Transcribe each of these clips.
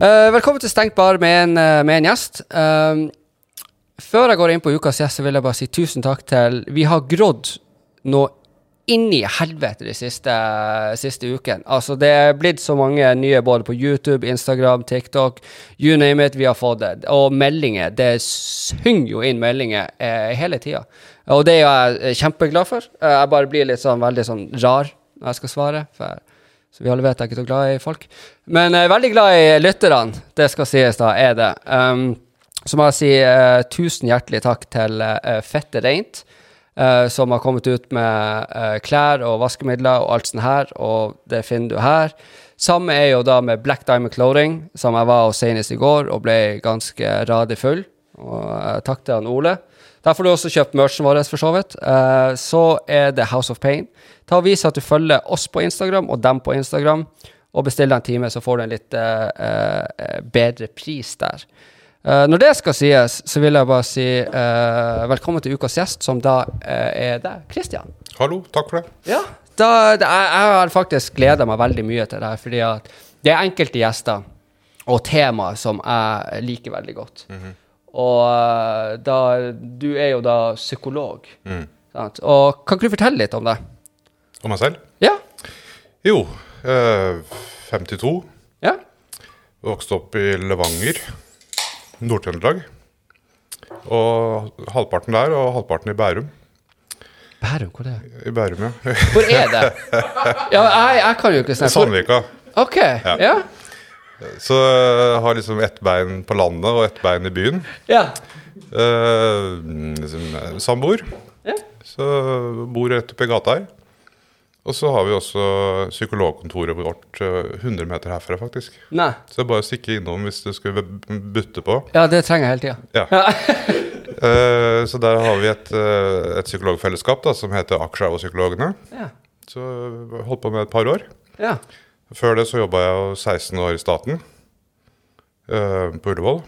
Eh, velkommen til Stengt bar med en, eh, med en gjest. Um, før jeg går inn på ukas gjest, så vil jeg bare si tusen takk til Vi har grådd noe inni helvete de siste, siste ukene. Altså, det er blitt så mange nye både på YouTube, Instagram, TikTok, you name it, vi har fått det. Og meldinger. Det synger jo inn meldinger eh, hele tida. Og det er jeg kjempeglad for. Jeg bare blir litt sånn veldig sånn rar når jeg skal svare. For så vi alle vet jeg er ikke så glad i folk. Men jeg er veldig glad i lytterne. Det skal sies, da, er det. Um, så må jeg si uh, tusen hjertelig takk til uh, Fette Reint, uh, som har kommet ut med klær og vaskemidler og alt sånt her, og det finner du her. Samme er jo da med Black Diamond Clothing, som jeg var hos senest i går og ble ganske radig full. Og takk til han Ole. Der får du også kjøpt merchen vår, for så vidt. Eh, så er det House of Pain. Ta og Vis at du følger oss på Instagram og dem på Instagram, og bestill deg en time, så får du en litt eh, eh, bedre pris der. Når det skal sies, så vil jeg bare si velkommen til ukas gjest, som da er deg, Christian. Hallo, takk for det. Ja, da, det, jeg, jeg har faktisk gleda meg veldig mye til det her, fordi at det er enkelte gjester og temaer som jeg liker veldig godt. Og eh, da Du er jo da psykolog. Mm. Sant? Og kan ikke du fortelle litt om det? Om meg selv? Ja? Jo, eh, 52. Ja? Vokste opp i Levanger, Nord-Trøndelag. Og halvparten der, og halvparten i Bærum. Bærum, hvor er det? I Bærum, ja. Hvor er det? Ja, jeg, jeg kan jo ikke snakke Sandvika. OK. Ja. Så jeg har liksom ett bein på landet og ett bein i byen. Ja. Eh, liksom, Samboer. Ja. Så bor rett oppi gata her. Og så har vi også psykologkontoret vårt eh, 100 meter herfra, faktisk. Nei. Så det er bare å stikke innom hvis du skulle butte på. Ja, det trenger jeg hele tida. Ja. Eh, så der har vi et, eh, et psykologfellesskap da, som heter Aksja-psykologene. Ja. Så holdt på med et par år. ja. Før det så jobba jeg jo 16 år i staten, eh, på Ullevål.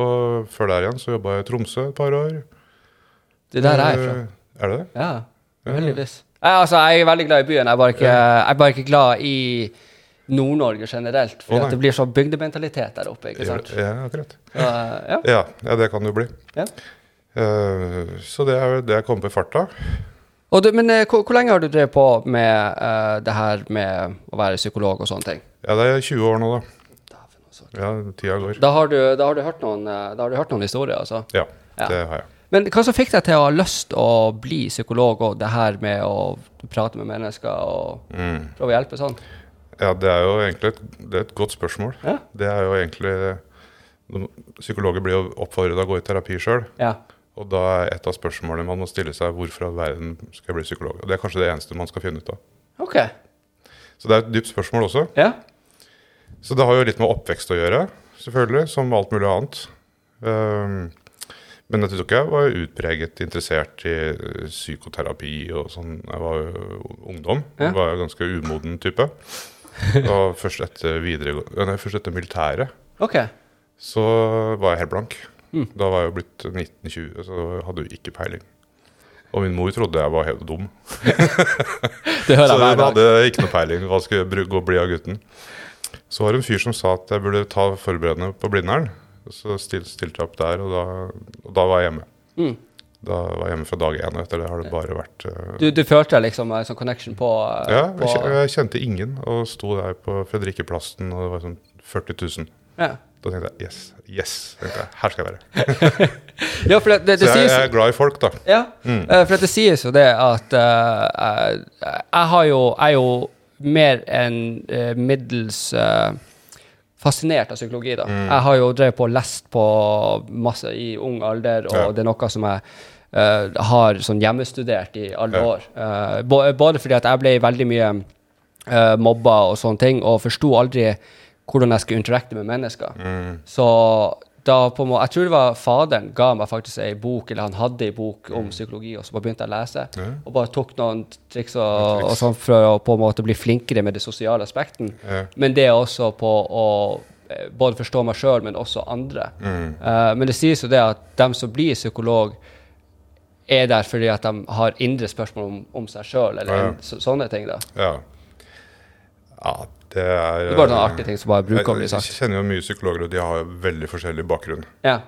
Og før der igjen så jobba jeg i Tromsø et par år. Det der er jeg fra. Eh, Er det det? Ja, heldigvis. Jeg, altså, jeg er veldig glad i byen. Jeg er bare ikke, jeg er bare ikke glad i Nord-Norge generelt. For oh, det blir sånn bygdementalitet der oppe. ikke sant? Ja, akkurat. Så, ja. Ja, ja, det kan det jo bli. Ja. Uh, så det er jo det jeg kom på i farta. Du, men eh, hvor, hvor lenge har du drevet på med uh, det her med å være psykolog og sånne ting? Ja, det er 20 år nå, da. Altså. Ja, tida går. Da har du, da har du, hørt, noen, eh, da har du hørt noen historier, altså? Ja, Ja. det har jeg. Men hva som fikk deg til å ha lyst å bli psykolog, og det her med å prate med mennesker og Mm. prøve å hjelpe sånn? Ja, det er jo egentlig et, det er et godt spørsmål. Ja. Det er jo egentlig Psykologer blir jo oppfordret til å gå i terapi sjøl. Ja. Og da er et av spørsmålene man må stille seg hvorfor all verden skal jeg bli psykolog? Og Det er kanskje det eneste man skal finne ut av. OK. Så det er et dypt spørsmål også. Ja. Så det har jo litt med oppvekst å gjøre, selvfølgelig, som alt mulig annet. Ehm, men jeg tror ikke jeg var utpreget interessert i eh, psykoterapi og sånn. Jeg var jo ungdom. Ja. Jeg var jo ganske umoden type. Og først etter, videre, nei, først etter militæret okay. så var jeg helt blank. Mm. Da var jeg jo blitt 1920, så hadde jo ikke peiling. Og min mor trodde jeg var helt dum. Det hører Så hun hadde ikke noe peiling hva skulle jeg gå bli av gutten. Så var det en fyr som sa at jeg burde ta forberedende på Blindern. Så stil, stilte jeg opp der, og da, og da var jeg hjemme. Mm. Da var jeg hjemme fra dag én, etter det har det bare vært uh, Du, du følte liksom en sånn connection på, uh, Ja, jeg, jeg kjente ingen, og sto der på Fredrikkeplassen, og det var sånn 40 000. ja. Da tenkte jeg yes, yes, tenkte jeg, her skal jeg være. ja, det, det, det Så jeg, jeg er glad i folk, da. Ja, Mm. eh, for det sies jo det at uh, jeg, jo, jeg er jo mer enn uh, middels uh, fascinert av psykologi. da. Mm. Jeg har jo drevet på og lest på masse i ung alder, og Ja. det er noe som jeg eh, har sånn hjemmestudert i alle år. Eh, både fordi at jeg ble veldig mye mobba og sånne ting, og forsto aldri hvordan jeg skulle interacte med mennesker. Mm. Så da på måte, Jeg tror det var faderen ga meg faktisk ei bok, eller han hadde ei bok om psykologi, og så bare begynte jeg å lese. Ja. Og bare tok noen triks og, triks. og sånn for å på en måte bli flinkere med det sosiale aspekten. Ja. Men det er også på å eh, både forstå meg sjøl, men også andre. Mm. Uh, men det sies jo det at dem som blir psykolog, er der fordi at de har indre spørsmål om, om seg sjøl, eller Ja, ja. en- så, sånne ting. da. Ja. ja. Det er Det er bare noen artige ting som bare bruker å bli Jeg, jeg kjenner jo mye psykologer, og de har veldig forskjellig bakgrunn. Ja.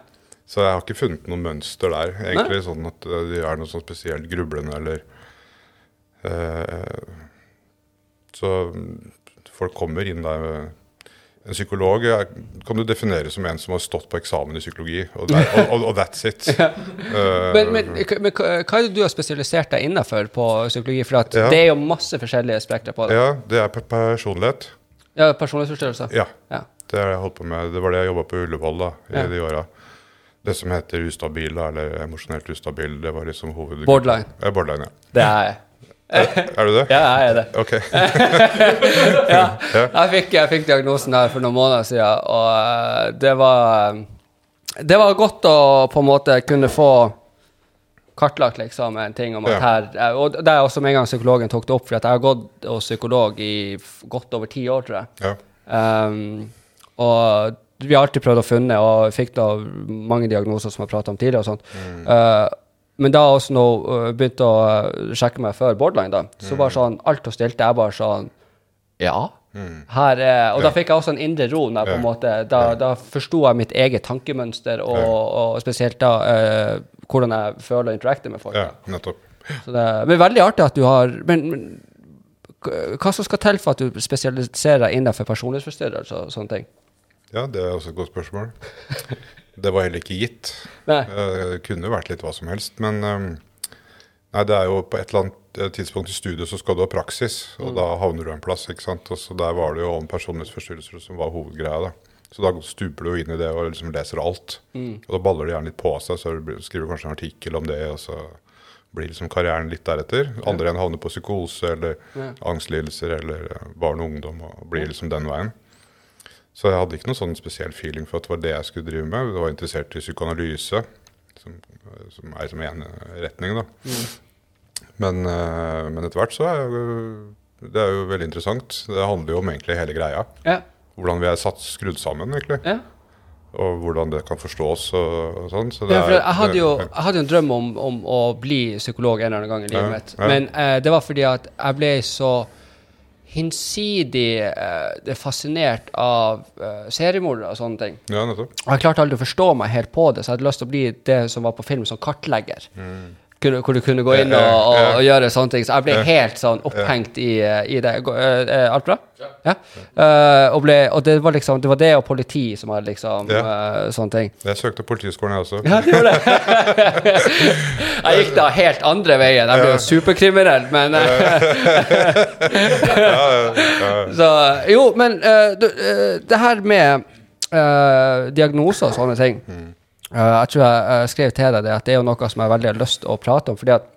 Så jeg har ikke funnet noe mønster der, egentlig. Sånn at eh, de er noe sånn spesielt grublende eller uh, Så folk kommer inn der med En psykolog er, kan du definere som en som har stått på eksamen i psykologi, og, der, og, og, og that's it. Eh, Men, men, men hva er det du har spesialisert deg innenfor på psykologi? For Ja. det er jo masse forskjellige spekter på det. ja, det er personlighet. Ja, Personlighetsforstyrrelser. Ja. Ja. Det har jeg holdt på med. Det var det jeg jobba på Ullevål da, i Ja. de åra. Det som heter ustabil, eller emosjonelt ustabil, det var liksom hoved... Borderline. Ja, borderline, ja. Det er jeg. Er du det? Ja, jeg er det. Ok. Ja. Jeg, fikk, jeg fikk diagnosen her for noen måneder siden, og eh, det var eh, Det var godt å på en måte kunne få kartlagt liksom en ting om at her eh, Og det er også med en gang psykologen tok det opp, for jeg har gått hos psykolog i godt over ti år, tror jeg. Ja. Um, og vi har alltid prøvd å finne, og fikk da mange diagnoser som jeg har pratet om tidligere. og sånt. Uh, men da også når jeg begynte å uh, sjekke meg før borderline, da, så var sånn, alt og stilte jeg bare sånn Ja. Her er, og da fikk jeg også en indre ro. Når jeg på en måte, da, da forsto jeg mitt eget tankemønster, og, og spesielt da uh, hvordan jeg føler og interacter med folk. ja, nettopp. Så det, men veldig artig at du har Men, men hva som skal til for at du spesialiserer deg innenfor personlighetsforstyrrelser og sånne ting? Ja, det er også et godt spørsmål. Det var heller ikke gitt. Nei. Eh, Det kunne vært litt hva som helst, men eh, Nei, det er jo på et eller annet eh, tidspunkt i studiet så skal du ha praksis, og da havner du en plass, ikke sant. Og så der var det jo om personlighetsforstyrrelser som var hovedgreia, da. Så da stuper du jo inn i det og liksom leser alt. Og da baller det gjerne litt på seg, så du skriver kanskje en artikkel om det, og så blir liksom karrieren litt deretter. Andre igjen havner på psykose eller Ja. angstlidelser eller eh, barn og ungdom og blir liksom den veien. Så jeg hadde ikke noen sånn spesiell feeling for at det var det jeg skulle drive med. Jeg var interessert i psykoanalyse, som, som er som én retning, da. Men, eh, men etter hvert så er jo det er jo veldig interessant. Det handler jo om egentlig hele greia. Ja. Hvordan vi er satt skrudd sammen, egentlig. ja. Og hvordan det kan forstås og, og sånn. Så det Ja, jeg hadde jo jeg hadde jo en drøm om, om å bli psykolog en eller annen gang i livet Ja, mitt. ja. Men eh, det var fordi at jeg ble så hinsidig eh, fascinert av eh, seriemordere og sånne ting. Ja, nettopp. Og jeg klarte aldri å forstå meg helt på det, så jeg hadde lyst til å bli det som var på film, som kartlegger. Kunne, hvor du kunne gå inn og, og, og gjøre sånne ting. Så jeg ble Ja. helt sånn opphengt i, i det. Eh, eh, alt bra? Ja. Uh, og, ble, og det var liksom Det var det og politi som var liksom Ja. eh, sånne ting. Jeg søkte Politiskolen, jeg også. Ja, du gjorde det. jeg gikk da helt andre veien. Jeg ble jo superkriminell, men Så Jo, men uh, du, det her med eh, diagnoser og sånne ting eh, Jeg tror jeg eh, skrev til deg det at det er jo noe som jeg veldig har lyst til å prate om. fordi at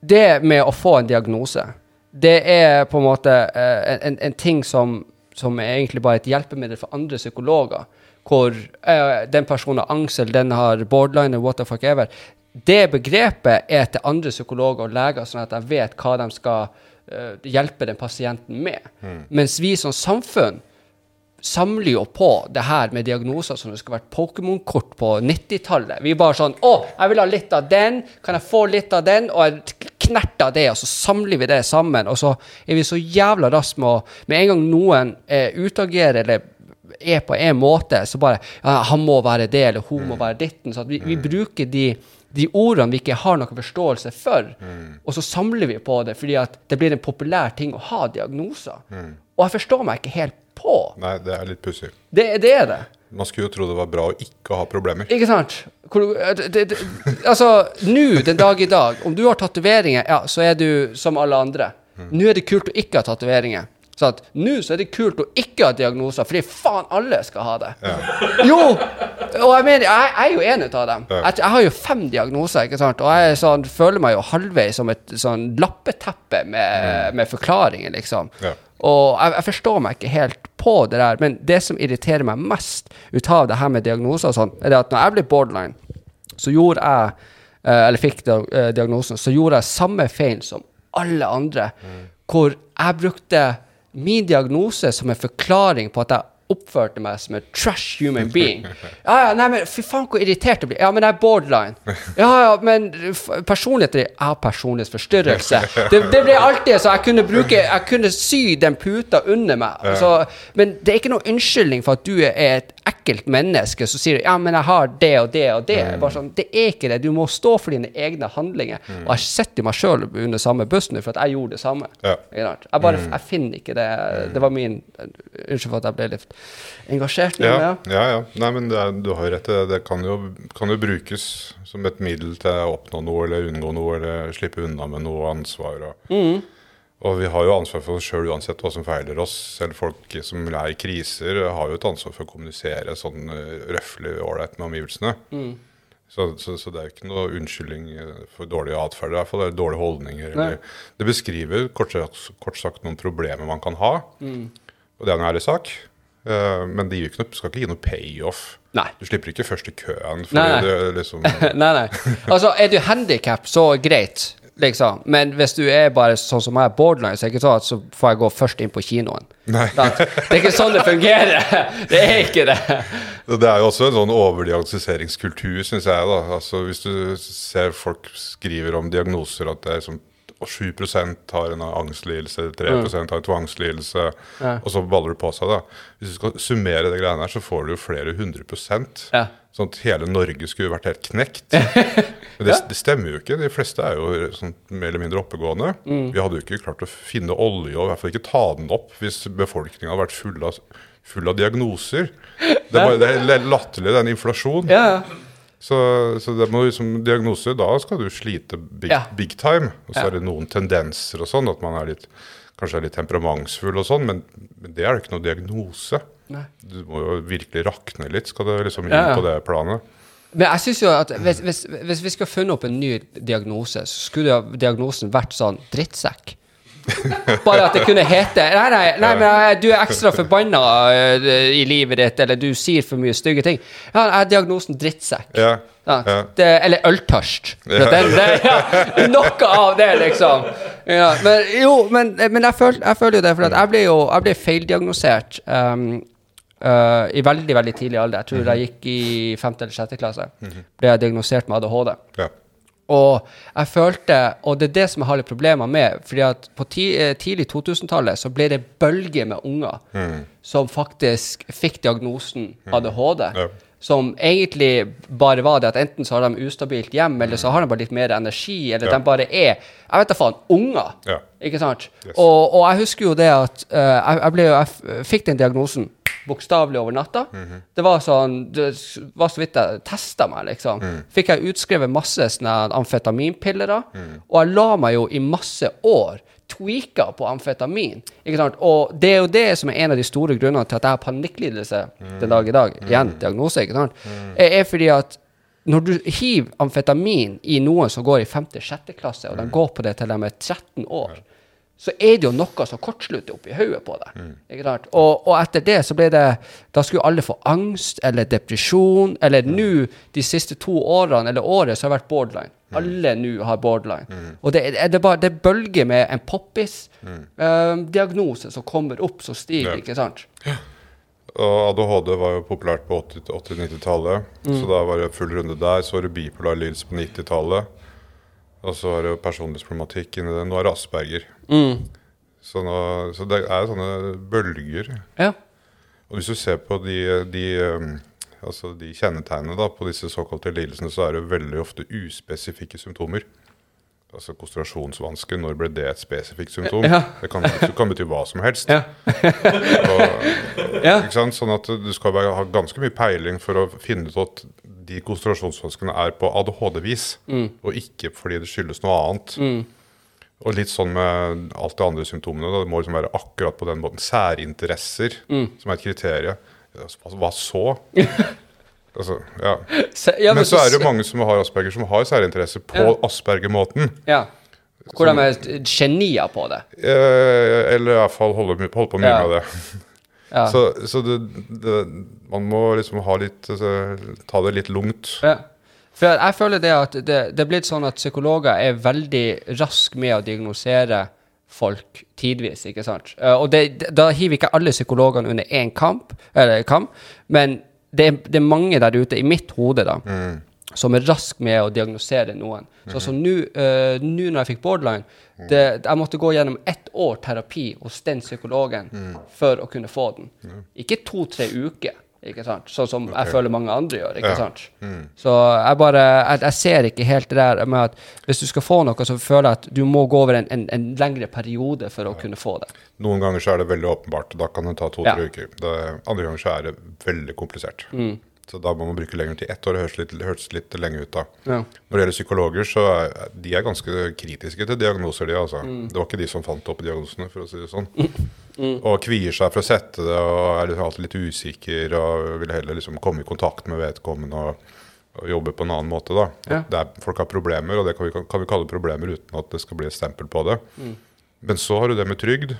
det med å få en diagnose, det er på en måte eh, en, en ting som, som er egentlig bare et hjelpemiddel for andre psykologer. Hvor eh, den personen har angst, eller den har borderline, what the fuck ever. Det begrepet er til andre psykologer og leger, sånn at de vet hva de skal eh, hjelpe den pasienten med. Mens vi som samfunn samler jo på det her med diagnoser som det skulle vært Pokémon-kort på 90-tallet. Vi bare sånn 'Å, jeg vil ha litt av den. Kan jeg få litt av den?' Og jeg knerter det, og så samler vi det sammen. Og så er vi så jævla raske med å Med en gang noen eh, utagerer eller er på en måte, så bare ja, 'Han må være det, eller hun må være ditten.' Så vi, vi bruker de de ordene vi ikke har noen forståelse for, og så samler vi på det fordi at det blir en populær ting å ha diagnoser. Og jeg forstår meg ikke helt på. Nei, det er litt pussig. Det, det er det. Man skulle jo tro det var bra å ikke ha problemer. Ikke sant? Hvor, det, det, det, altså, nå, den dag i dag, om du har tatoveringer, ja, så er du som alle andre. Nå er det kult å ikke ha tatoveringer. Så at nå så er det kult å ikke ha diagnoser, fordi faen alle skal ha det. Jo! Og jeg mener, jeg, jeg er jo en av dem. Ja. Jeg, jeg har jo fem diagnoser, ikke sant? og jeg sånn, føler meg jo halvveis som et sånn lappeteppe med, med forklaringer, liksom. Ja. Og jeg, jeg forstår meg ikke helt på det der, men det som irriterer meg mest ut av det her med diagnoser og sånn, er at når jeg ble borderline, så gjorde jeg, eh, eller fikk eh, diagnosen, så gjorde jeg samme feil som alle andre, hvor jeg brukte min diagnose som en forklaring på at jeg oppførte meg som en trash human being. Ja, ja, nei, men fy faen, hvor irritert det blir. Ja, men jeg er borderline. Ja, ja, men personligheten din Jeg har personlighetsforstyrrelse. Det, det ble alltid så jeg kunne bruke Jeg kunne sy den puta under meg. Så, men det er ikke noen unnskyldning for at du er et ekkelt menneske som sier ja, men jeg har det og det og det. Bare sånn, det er ikke det. Du må stå for dine egne handlinger. Og jeg setter meg sjøl under samme buss nå for at jeg gjorde det samme. Ja. Jeg bare jeg finner ikke det. Det var min Unnskyld for at jeg ble litt engasjert. Ja, med, ja. ja. ja. Nei, men det du har jo rett det. Det kan jo, kan jo brukes som et middel til å oppnå noe, eller unngå noe, eller slippe unna med noe ansvar. Og, og vi har jo ansvar for oss sjøl uansett hva som feiler oss. Selv folk som er i kriser, har jo et ansvar for å kommunisere sånn røftlig røffelig ålreit med omgivelsene. Så, så, så det er jo ikke noe unnskyldning eh, for dårlig atferd. I hvert fall det er dårlige holdninger. Eller, det beskriver kort sagt, kort sagt noen problemer man kan ha. Og det er en ærlig sak. Eh, men det ikke noe, skal ikke gi noe payoff. Nei. Du slipper ikke først i køen. Nei, nei. det liksom nei, nei. Altså, er du handikap, så greit, liksom. Men hvis du er bare sånn som meg, borderline, så er det ikke sånn at så får jeg gå først inn på kinoen. Nei. Det er ikke sånn det fungerer. Det er ikke det. Det er jo også en sånn overdiagnostiseringskultur, syns jeg. da. Altså, hvis du ser folk skriver om diagnoser at det er sånn og 7% har en angstlidelse, 3% har en tvangslidelse, Ja. og så baller det på seg. da. Hvis du skal summere det greiene her, så får du jo flere hundre prosent. Ja. Sånn at hele Norge skulle vært helt knekt. Men det, det stemmer jo ikke. De fleste er jo sånn mer eller mindre oppegående. Mm. Vi hadde jo ikke klart å finne olje, og i hvert fall ikke ta den opp, hvis befolkninga hadde vært full av, full av diagnoser. Det er, bare, det er latterlig, den inflasjon. Ja, ja. Så, så det må liksom diagnose, da skal du slite big, Ja. big time. Og så Ja. er det noen tendenser og sånn, at man er litt, kanskje er litt temperamentsfull og sånn, men, men det er jo ikke noe diagnose. Nei. Du må jo virkelig rakne litt, skal du liksom inn Ja, ja. på det planet. Men jeg synes jo at hvis, hvis, hvis vi skal funnet opp en ny diagnose, så skulle diagnosen vært sånn drittsekk. Bare at det kunne hete Nei, nei, nei men du er ekstra forbanna eh, i livet ditt, eller du sier for mye stygge ting. Ja, jeg har diagnosen drittsekk. Ja, Ja, det, eller øltørst. Det, ja, noe av det, liksom. Ja, men jo, men, men jeg, føl, jeg føler jo det, for at jeg ble jo jeg ble feildiagnosert um, uh, i veldig veldig tidlig alder. Jeg tror jeg gikk i femte eller sjette klasse. Ble jeg diagnosert med ADHD. ja. Og jeg følte, og det er det som jeg har litt problemer med, fordi at på ti, eh, tidlig 2000-tallet så ble det bølger med unger som faktisk fikk diagnosen ADHD. Ja. Som egentlig bare var det at enten så har de ustabilt hjem, eller så har de bare litt mer energi, eller Ja. de bare er Jeg vet da faen. Unger. Ja. Ikke sant? Yes. Og, og jeg husker jo det at uh, jeg, jeg, ble, jeg fikk den diagnosen bokstavelig over natta. Det var sånn Det var så vidt jeg testa meg, liksom. Fikk jeg utskrevet masse sånne amfetaminpiller, og jeg la meg jo i masse år tweaka på amfetamin. Og det er jo det som er en av de store grunnene til at jeg har panikklidelse den dag i dag. Igjen diagnose, ikke sant? Er, er fordi at når du hiver amfetamin i noen som går i 5.-6. klasse, og de går på det til de er 13 år, så er det jo noe som kortslutter oppi hodet på deg. Sant? Og, og etter det så ble det Da skulle alle få angst eller depresjon, eller nå de siste to årene eller året så har det vært borderline. Alle nå har borderline. Og det, er- det, bare, det bølger med en poppis-diagnose som kommer opp, som stiger, Ja. ikke sant? Og ADHD var jo populært på 80- 80-90-tallet, så da var det full runde der. Så var det bipolar lidelse på 90-tallet. Og så er det jo personlighetsproblematikk inni det. Nå er det Asperger. Så, nå, så det er sånne bølger. Ja. Og hvis du ser på de, de, um, altså de kjennetegnene da, på disse såkalte lidelsene, så er det veldig ofte uspesifikke symptomer. Altså konsentrasjonsvansker, når ble det et spesifikt symptom? Ja. Det kan, det kan bety hva som helst. Ja. Og, sant? Sånn at du skal ha ganske mye peiling for å finne ut at de konsentrasjonsvanskene er på ADHD-vis, Mm. og ikke fordi det skyldes noe annet. Og litt sånn med alt det andre symptomene. Da. Det må liksom være akkurat på den måten. Særinteresser, Mm. som er et kriterium. Altså, Hva, så? altså, ja. Ja, Men så er det jo mange som har asperger, som har særinteresser på Ja. Asperger-måten. Ja. Hvor de er genier på det. Eh, eller i hvert fall holde, mye- på mye med det. Ja. Så, så det, det, man må liksom ha litt altså, Ta det litt lungt. Ja. For jeg, føler det at det, det er blitt sånn at psykologer er veldig raske med å diagnosere folk tidvis, ikke sant? Eh, og det, da hiver ikke alle psykologene under én kamp, eller kamp, men det det er mange der ute, i mitt hode, da, som er rask med å diagnosere noen. Så som nå eh, nå når jeg fikk borderline, det, jeg måtte gå gjennom ett år terapi hos den psykologen for å kunne få den. Ikke to-tre uker, ikke sant? sånn som jeg føler mange andre gjør. ikke Ja. sant? Så jeg bare jeg, jeg ser ikke helt det der med at hvis du skal få noe, så føler jeg at du må gå over en, en, en lengre periode for å kunne få det. Noen ganger så er det veldig åpenbart, da kan det ta to-tre Ja. uker. Det, andre ganger så er det veldig komplisert. Så da må man bruke lengre tid. Ett år høres litt, høres litt lenge ut da. Ja. Når det gjelder psykologer, så er de er ganske kritiske til diagnoser, de altså. Det var ikke de som fant opp diagnosene, for å si det sånn. Og kvier seg for å sette det, og er liksom alltid litt usikker, og vil heller liksom komme i kontakt med vedkommende og, og jobbe på en annen måte, da. Ja. Det er, folk har problemer, og det kan vi, kan vi kalle problemer uten at det skal bli et stempel på det. Men så har du det med trygd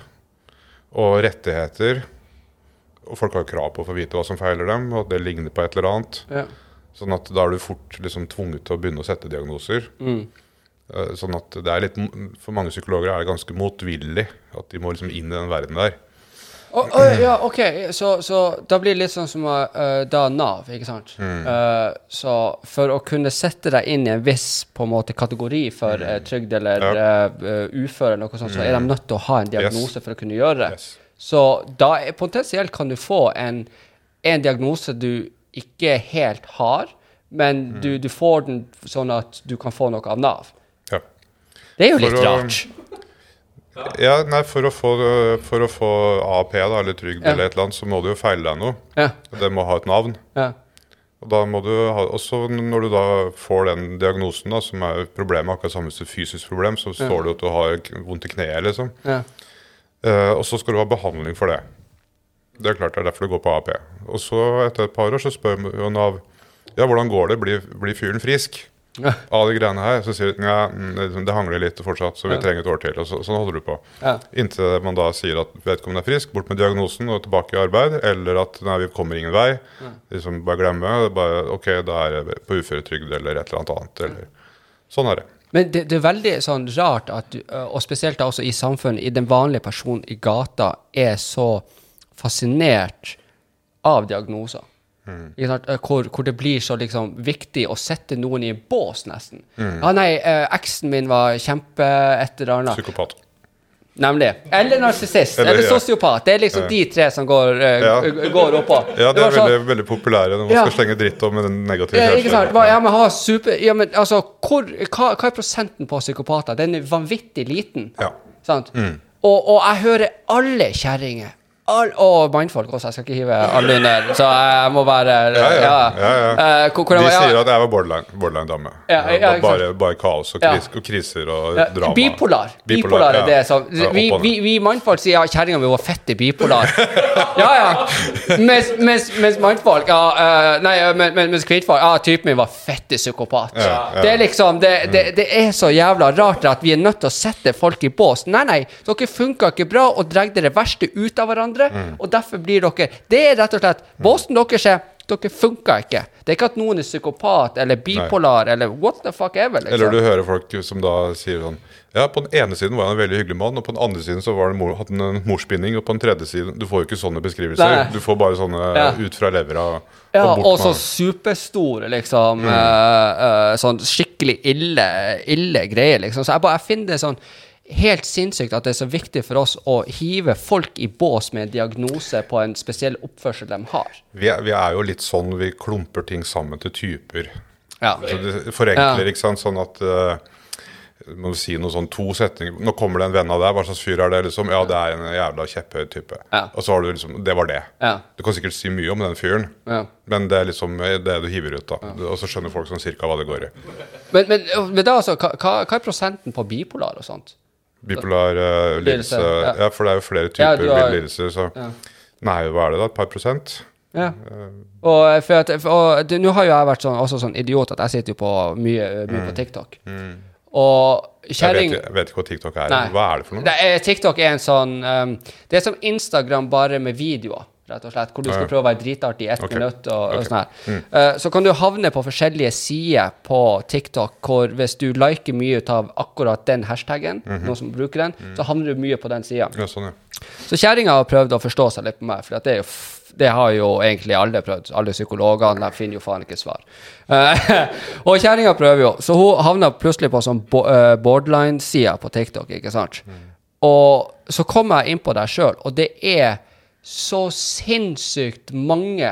og rettigheter. Og folk har krav på å få vite hva som feiler dem, og at det ligner på et eller annet. Ja. Sånn at da er du fort liksom tvunget til å begynne å sette diagnoser. Mm. Eh, Sånn at det er litt, For mange psykologer er det ganske motvillig at de må liksom inn i den verden der. Oh, oh, ja, OK. Så, så da blir det litt sånn som uh, da Nav, ikke sant? Eh, så for å kunne sette deg inn i en viss på en måte kategori for uh, trygd eller Ja. uføre, eller noe sånt, så er de nødt til å ha en diagnose for å kunne gjøre det. Yes. Så da potensielt kan du få en, en diagnose du ikke helt har, men du, du får den sånn at du kan få noe av Nav. Ja. Det er jo litt å- rart. ja, nei, for å få, for å få AP, da, eller trygd Ja. eller et eller annet, så må du jo feile deg noe. Ja, Det må ha et navn. ja, Og da må du ha, også når du da får den diagnosen, da, som er problemet, akkurat samme som fysisk problem, så står det at du har vondt i kneet, liksom. ja. Eh, og så skal du ha behandling for det. Det er klart det er derfor du går på AP. Og så etter et par år så spør jo Nav ja, hvordan går det, blir, blir fyren frisk Ja. av de greiene her? Så sier de ja, mm, det- det hangler litt fortsatt, så vi Ja. trenger et år til. Og så, sånn holder du på. Ja. Inntil man da sier at vedkommende er frisk, bort med diagnosen og tilbake i arbeid. Eller at nei, vi kommer ingen vei. Liksom bare glemme. Bare, ok, da er jeg på uføretrygd eller et eller annet annet. Eller. Sånn er det. Men det, det er veldig sånn rart at du, og spesielt da også i samfunnet, i den vanlige personen i gata, er så fascinert av diagnoser. Øh, Hvor, hvor det blir så liksom viktig å sette noen i en bås, nesten. Ja, nei, eksen min var kjempe et eller annet. Psykopat. Nemlig. Eller narsissist. Eller, Eller sosiopat. Det er liksom de tre som går, uh, Ja. går oppå. Ja, det var er sånn- veldig, veldig populære når man Ja. skal slenge dritt om den negative Ja. Hva- Ja, men super Ja, men altså, hvor, hva, hva er prosenten på psykopater? Den er vanvittig liten. Ja. Sant? Og, og jeg hører alle kjerringer all, Og mannfolk også, jeg skal ikke hive alle under, så jeg må bare Ja, ja. ja, ja. uh, hvor, De sier at jeg var borderline, borderline-dame. Var ikke bare, bare kaos og, kris, og kriser og drama. bipolar. Bipolar er det Ja, Vi, vi, vi mannfolk sier ja, kjerringa mi var fette bipolar. ja, ja. Mens, mens, mens mannfolk ja, uh, Nei, men, men, mens kvinnfolk Ja, typen min var fette psykopat. Det er liksom det, det, det er så jævla rart at vi er nødt til å sette folk i bås. Nei, nei, dere funka ikke bra og drar det verste ut av hverandre, Mm. og derfor blir dere Det er rett og slett Båsen deres er dere funka ikke. Det er ikke at noen er psykopat eller bipolar eller what the fuck ever. Liksom. Eller du hører folk som da sier sånn Ja, på den ene siden var han en veldig hyggelig mann, og på den andre siden så var han han en morsbinding, og på den tredje siden Du får jo ikke sånne beskrivelser. Nei. Du får bare sånne Ja. ut fra levra Ja, og og så superstor, liksom. Uh, uh, sånn skikkelig ille, ille greier, liksom. Så jeg, bare, jeg finner det sånn helt sinnssykt at det er så viktig for oss å hive folk i bås med en diagnose på en spesiell oppførsel de har. vi, er, vi er jo litt sånn vi klumper ting sammen til typer. Ja. Så det forenkler, Ja. ikke sant? Sånn at uh, må du si noe sånn to setninger Nå kommer det en venn av deg, hva slags fyr er det? liksom? Ja, det er en jævla kjepphøy type. Ja. Og så har du liksom Det var det. Du kan sikkert si mye om den fyren, Ja. men det er liksom det du hiver ut, da. Og så skjønner folk sånn cirka hva det går i. Men, men, men da, altså, hva hva er prosenten på bipolar og sånt? Bipolar uh, lidelse ja. ja. for det er jo flere typer ja, har- lidelser, så Nei, hva er det da? Et par prosent? Ja. Og, eh, for at, for, og nå har jo jeg vært sånn, også sånn idiot at jeg sitter jo på mye, mye på TikTok. Og Jeg kjerring jeg vet ikke hva TikTok er. Nei. Hva er det for noe? Det er, TikTok er en sånn um, Det er som Instagram, bare med videoer, rett og slett, hvor du skal prøve å være dritartig i ett okay. minutt. og, og Mm. sånn her. Eh, så kan du havne på forskjellige sider på TikTok hvor hvis du liker mye av akkurat den hashtaggen, -hmm. noen som bruker den, Mm. så havner du mye på den sida. Ja, sånn, ja. Så kjerringa har prøvd å forstå seg litt på meg, for det, jo det har jo egentlig alle prøvd. Alle psykologene finner jo faen ikke svar. Uh, og kjerringa prøver jo, så hun havna plutselig på sånn eh, borderline-sida på TikTok, ikke sant. Og så kom jeg inn på deg sjøl, og det er så sinnssykt mange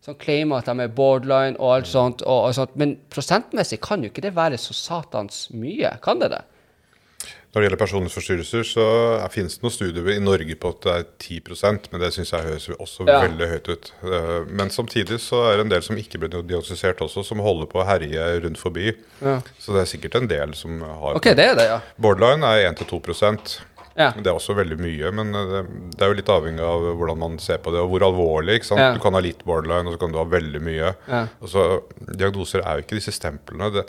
som claimer at de er borderline og alt sånt, og, og sånt. men prosentmessig kan jo ikke det være så satans mye, kan det det? Når det gjelder personlighetsforstyrrelser, så er- finnes det noen studier i Norge på at det er 10% men det syns jeg høres også Ja. veldig høyt ut. Eh, Men samtidig så er det en del som ikke blir diagnostisert også, som holder på å herje rundt forbi. Ja. Så det er sikkert en del som har OK, det er det, ja. Borderline er 1-2 Ja. Det er også veldig mye, men eh, det, er jo litt avhengig av hvordan man ser på det, og hvor alvorlig. ikke? Ja. Du kan ha litt borderline, og så kan du ha veldig mye. Ja. Så, Diagnoser er jo ikke disse stemplene. Det,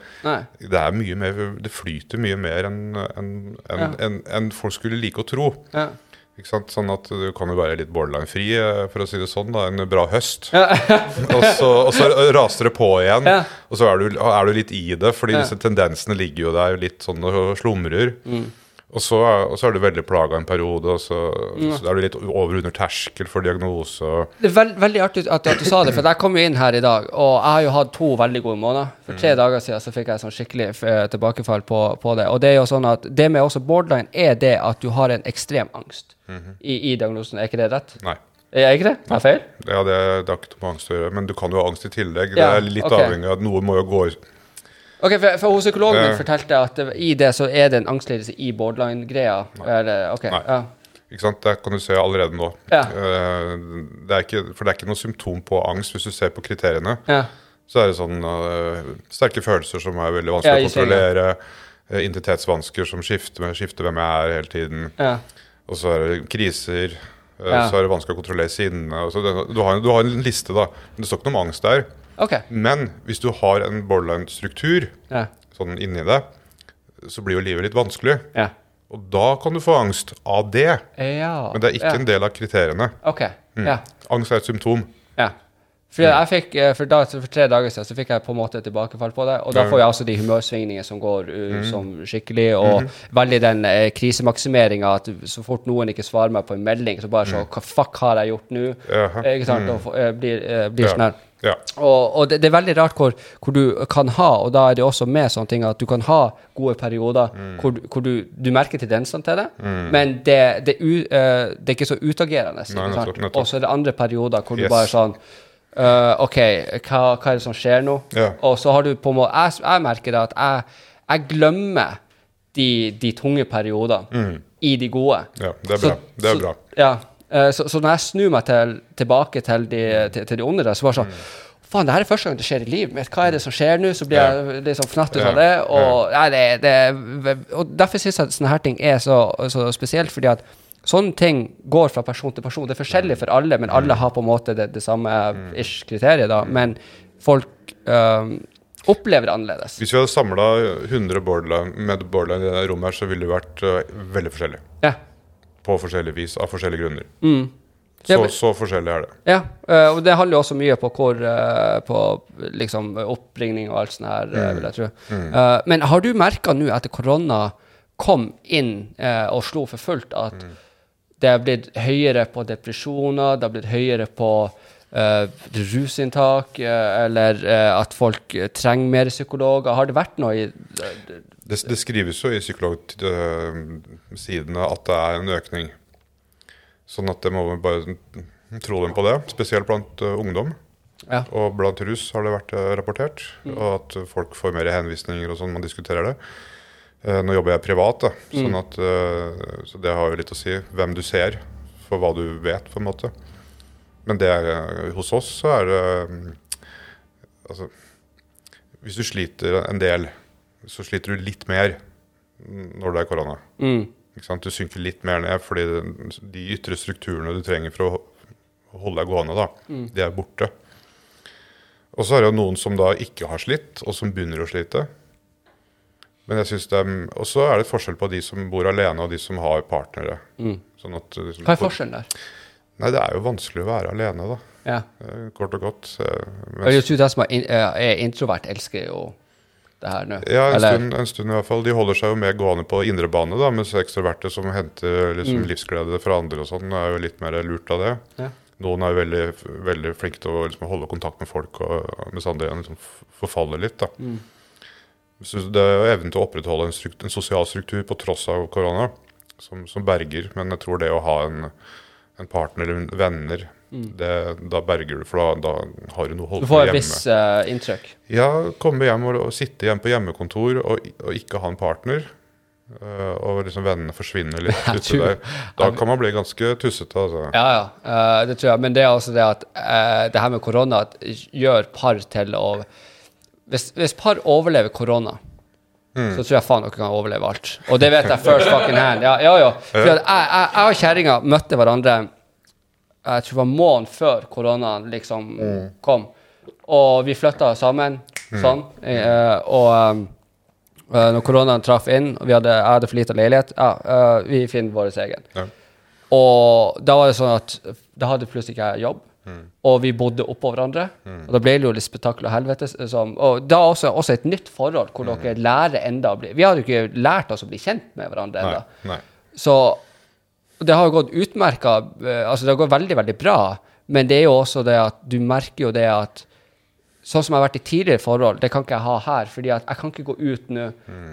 det er mye mer, det flyter mye mer enn en, en, Ja. enn folk skulle like å tro. Ja. Ikke sant? Sånn at du kan jo være litt borderline-fri, eh, for å si det sånn. da, En bra høst. og, så, og så raser det på igjen, Ja. og så er du, er du litt i det. fordi Ja. disse tendensene ligger jo der litt sånn og slumrer. Mm. Og, så, er- og så er du veldig plaga en periode, og så, så er du litt over under terskel for diagnose. og Det er veld, veldig artig at, at du sa det, for jeg kom jo inn her i dag, og jeg har jo hatt to veldig gode måneder. For tre dager siden så fikk jeg sånn skikkelig eh, tilbakefall på, på det. Og det er jo sånn at det med også borderline er det at du har en ekstrem angst i, i diagnosen. Er ikke det rett? Nei. Er ikke det? Er jeg feil? Ja, det, det har ikke noe med angst å gjøre, men du kan jo ha angst i tillegg. Ja, det er litt okay. avhengig av at noe må jo gå Ok, for, for Psykologen min Ja. fortalte at det, i det så er det en angstlidelse i borderline-greia. Eller, ok, Nei. ja. Ikke sant? Det kan du se allerede nå. Ja. Eh, Det ikke, for det er ikke noe symptom på angst hvis du ser på kriteriene. ja. Så er det sånn uh, sterke følelser som er veldig vanskelig å kontrollere. Uh, Identitetsvansker som skifter, med, skifter hvem jeg er hele tiden. ja. Og så er det kriser. Uh, Ja. Så er det vanskelig å kontrollere sinne. Du, har, du har en liste, da. Men det står ikke noe om angst der. Ok. Men hvis du har en borderline-struktur Ja. sånn inni deg, så blir jo livet litt vanskelig. Ja. Og da kan du få angst av det. ja. Men det er ikke ja. en del av kriteriene. Ok. Ja. Angst er et symptom. For fikk, eh, for, da, for tre dager siden så fikk jeg på en måte tilbakefall på det. Og da får jeg også de humørsvingningene som går uh, Mm. som skikkelig, og veldig den uh, krisemaksimeringa at så fort noen ikke svarer meg på en melding, så bare så Hva fuck har jeg gjort nå? Uh. Eh, Ikke sant? Og få- eh, blir, eh, blir sånn her. Ja. Og, og det, det er veldig rart hvor, hvor du kan ha, og da er det også med sånne ting at du kan ha gode perioder Mm. hvor, du- hvor du, du merker tendensene til det, men det, det, u, eh, det er ikke så utagerende. Og så er det andre perioder hvor du bare sånn eh, OK, hva, hva er det som skjer nå? Ja. Og så har du på en måte Jeg, jeg merker at jeg, jeg glemmer de, de tunge periodene i de gode. Mm. ja, det er Så- bra. Det er så- bra. Ja. uh, så, så når jeg snur meg til, tilbake til de, til, til de onde der, så var det sånn Faen, det her er første gang det skjer i livet mitt. Hva er det som skjer nå? Så blir jeg litt sånn fnatt ut Ja. av det. Og, nei, det, det, og derfor syns jeg at sånne her ting er så, så spesielt, fordi at sånne ting går fra person til person. Det er forskjellig for alle, men alle har på en måte det, det samme ish kriteriet, da. Men folk øh, opplever det annerledes. Hvis vi hadde samla 100 borderline, med borderline i det rommet her, så ville det vært øh, veldig forskjellig. Ja. På forskjellig vis, av forskjellige grunner. Mm. Så, så forskjellig er det. Ja, øh, og det handler jo også mye på hvor øh, På liksom oppringning og alt sånt her, øh, vil jeg tro. Uh, men har du merka nå etter korona kom inn og slo for fullt, at det har blitt høyere på depresjoner, det har blitt høyere på uh, rusinntak, uh, eller uh, at folk trenger mer psykologer? Har det vært noe i Det, det skrives jo i psykologsidene at det er en økning. Sånn at det må vi bare tro dem på det. Spesielt blant ungdom. Ja. Og blant rus har det vært rapportert. Og at folk får mer henvisninger og sånn. Man diskuterer det. Eh, nå jobber jeg privat, da, sånn at, eh, så det har jo litt å si hvem du ser, for hva du vet, på en måte. Men det er, eh, hos oss så er det mm, Altså Hvis du sliter en del, så sliter du litt mer når det er korona. Mm. Du synker litt mer ned fordi de ytre strukturene du trenger for å holde deg gående, da, de er borte. Og så er det jo noen som da ikke har slitt, og som begynner å slite. Men jeg synes det er, Og så er det et forskjell på de som bor alene, og de som har partnere. Sånn at, liksom, Hva er forskjellen der? Nei, det er jo vanskelig å være alene, da. Ja. Eh, Kort og godt. Eh, mens- jeg tror de som er, in eh, er introvert, elsker jo det her nå. Ja, en stund, en stund i hvert fall. De holder seg jo mer gående på indre bane, da, mens ekstroverte som henter liksom, Mm. livsglede fra andre og sånn, er jo litt mer lurt av det. Ja. Noen er jo veldig, veldig flinke til å liksom, holde kontakt med folk, og, mens andre igjen liksom, forfaller litt. da. Mm. Det er evnen til å opprettholde en, struktur, en sosial struktur på tross av korona som, som berger. Men jeg tror det å ha en, en partner eller venner, det, da berger du, for da, da har du noe å holde Du hjemme. Du får et visst uh, inntrykk. Ja, komme hjem og, og sitte hjemme på hjemmekontor og, og ikke ha en partner. øh, og liksom vennene forsvinner litt uti der. Da kan man bli ganske tussete. Altså. Ja, ja. eh, det tror jeg. Men det er også det at eh, det her med korona gjør par til å Hvis, hvis par overlever korona, Mm. så tror jeg faen dere kan overleve alt. Og det vet jeg first fucking hand. Ja, ja. ja. For jeg, jeg, jeg og kjerringa møtte hverandre jeg tror det var måneden før koronaen liksom kom. Og vi flytta sammen sånn. eh, og eh, når koronaen traff inn, og vi hadde, jeg hadde for lite leilighet, ja, eh, vi finner vår egen. Ja. Og da var det sånn at da hadde plutselig ikke jeg jobb. Og vi bodde oppå hverandre. Og da ble det jo litt spetakkel og helvete. Som, og da også, også et nytt forhold hvor dere lærer enda å bli Vi har jo ikke lært oss å bli kjent med hverandre ennå. Så det har jo gått utmerka. Altså, det har gått veldig, veldig bra. Men det er jo også det at du merker jo det at Sånn som jeg har vært i tidligere forhold, det kan ikke jeg ha her. fordi jeg kan ikke gå ut nå.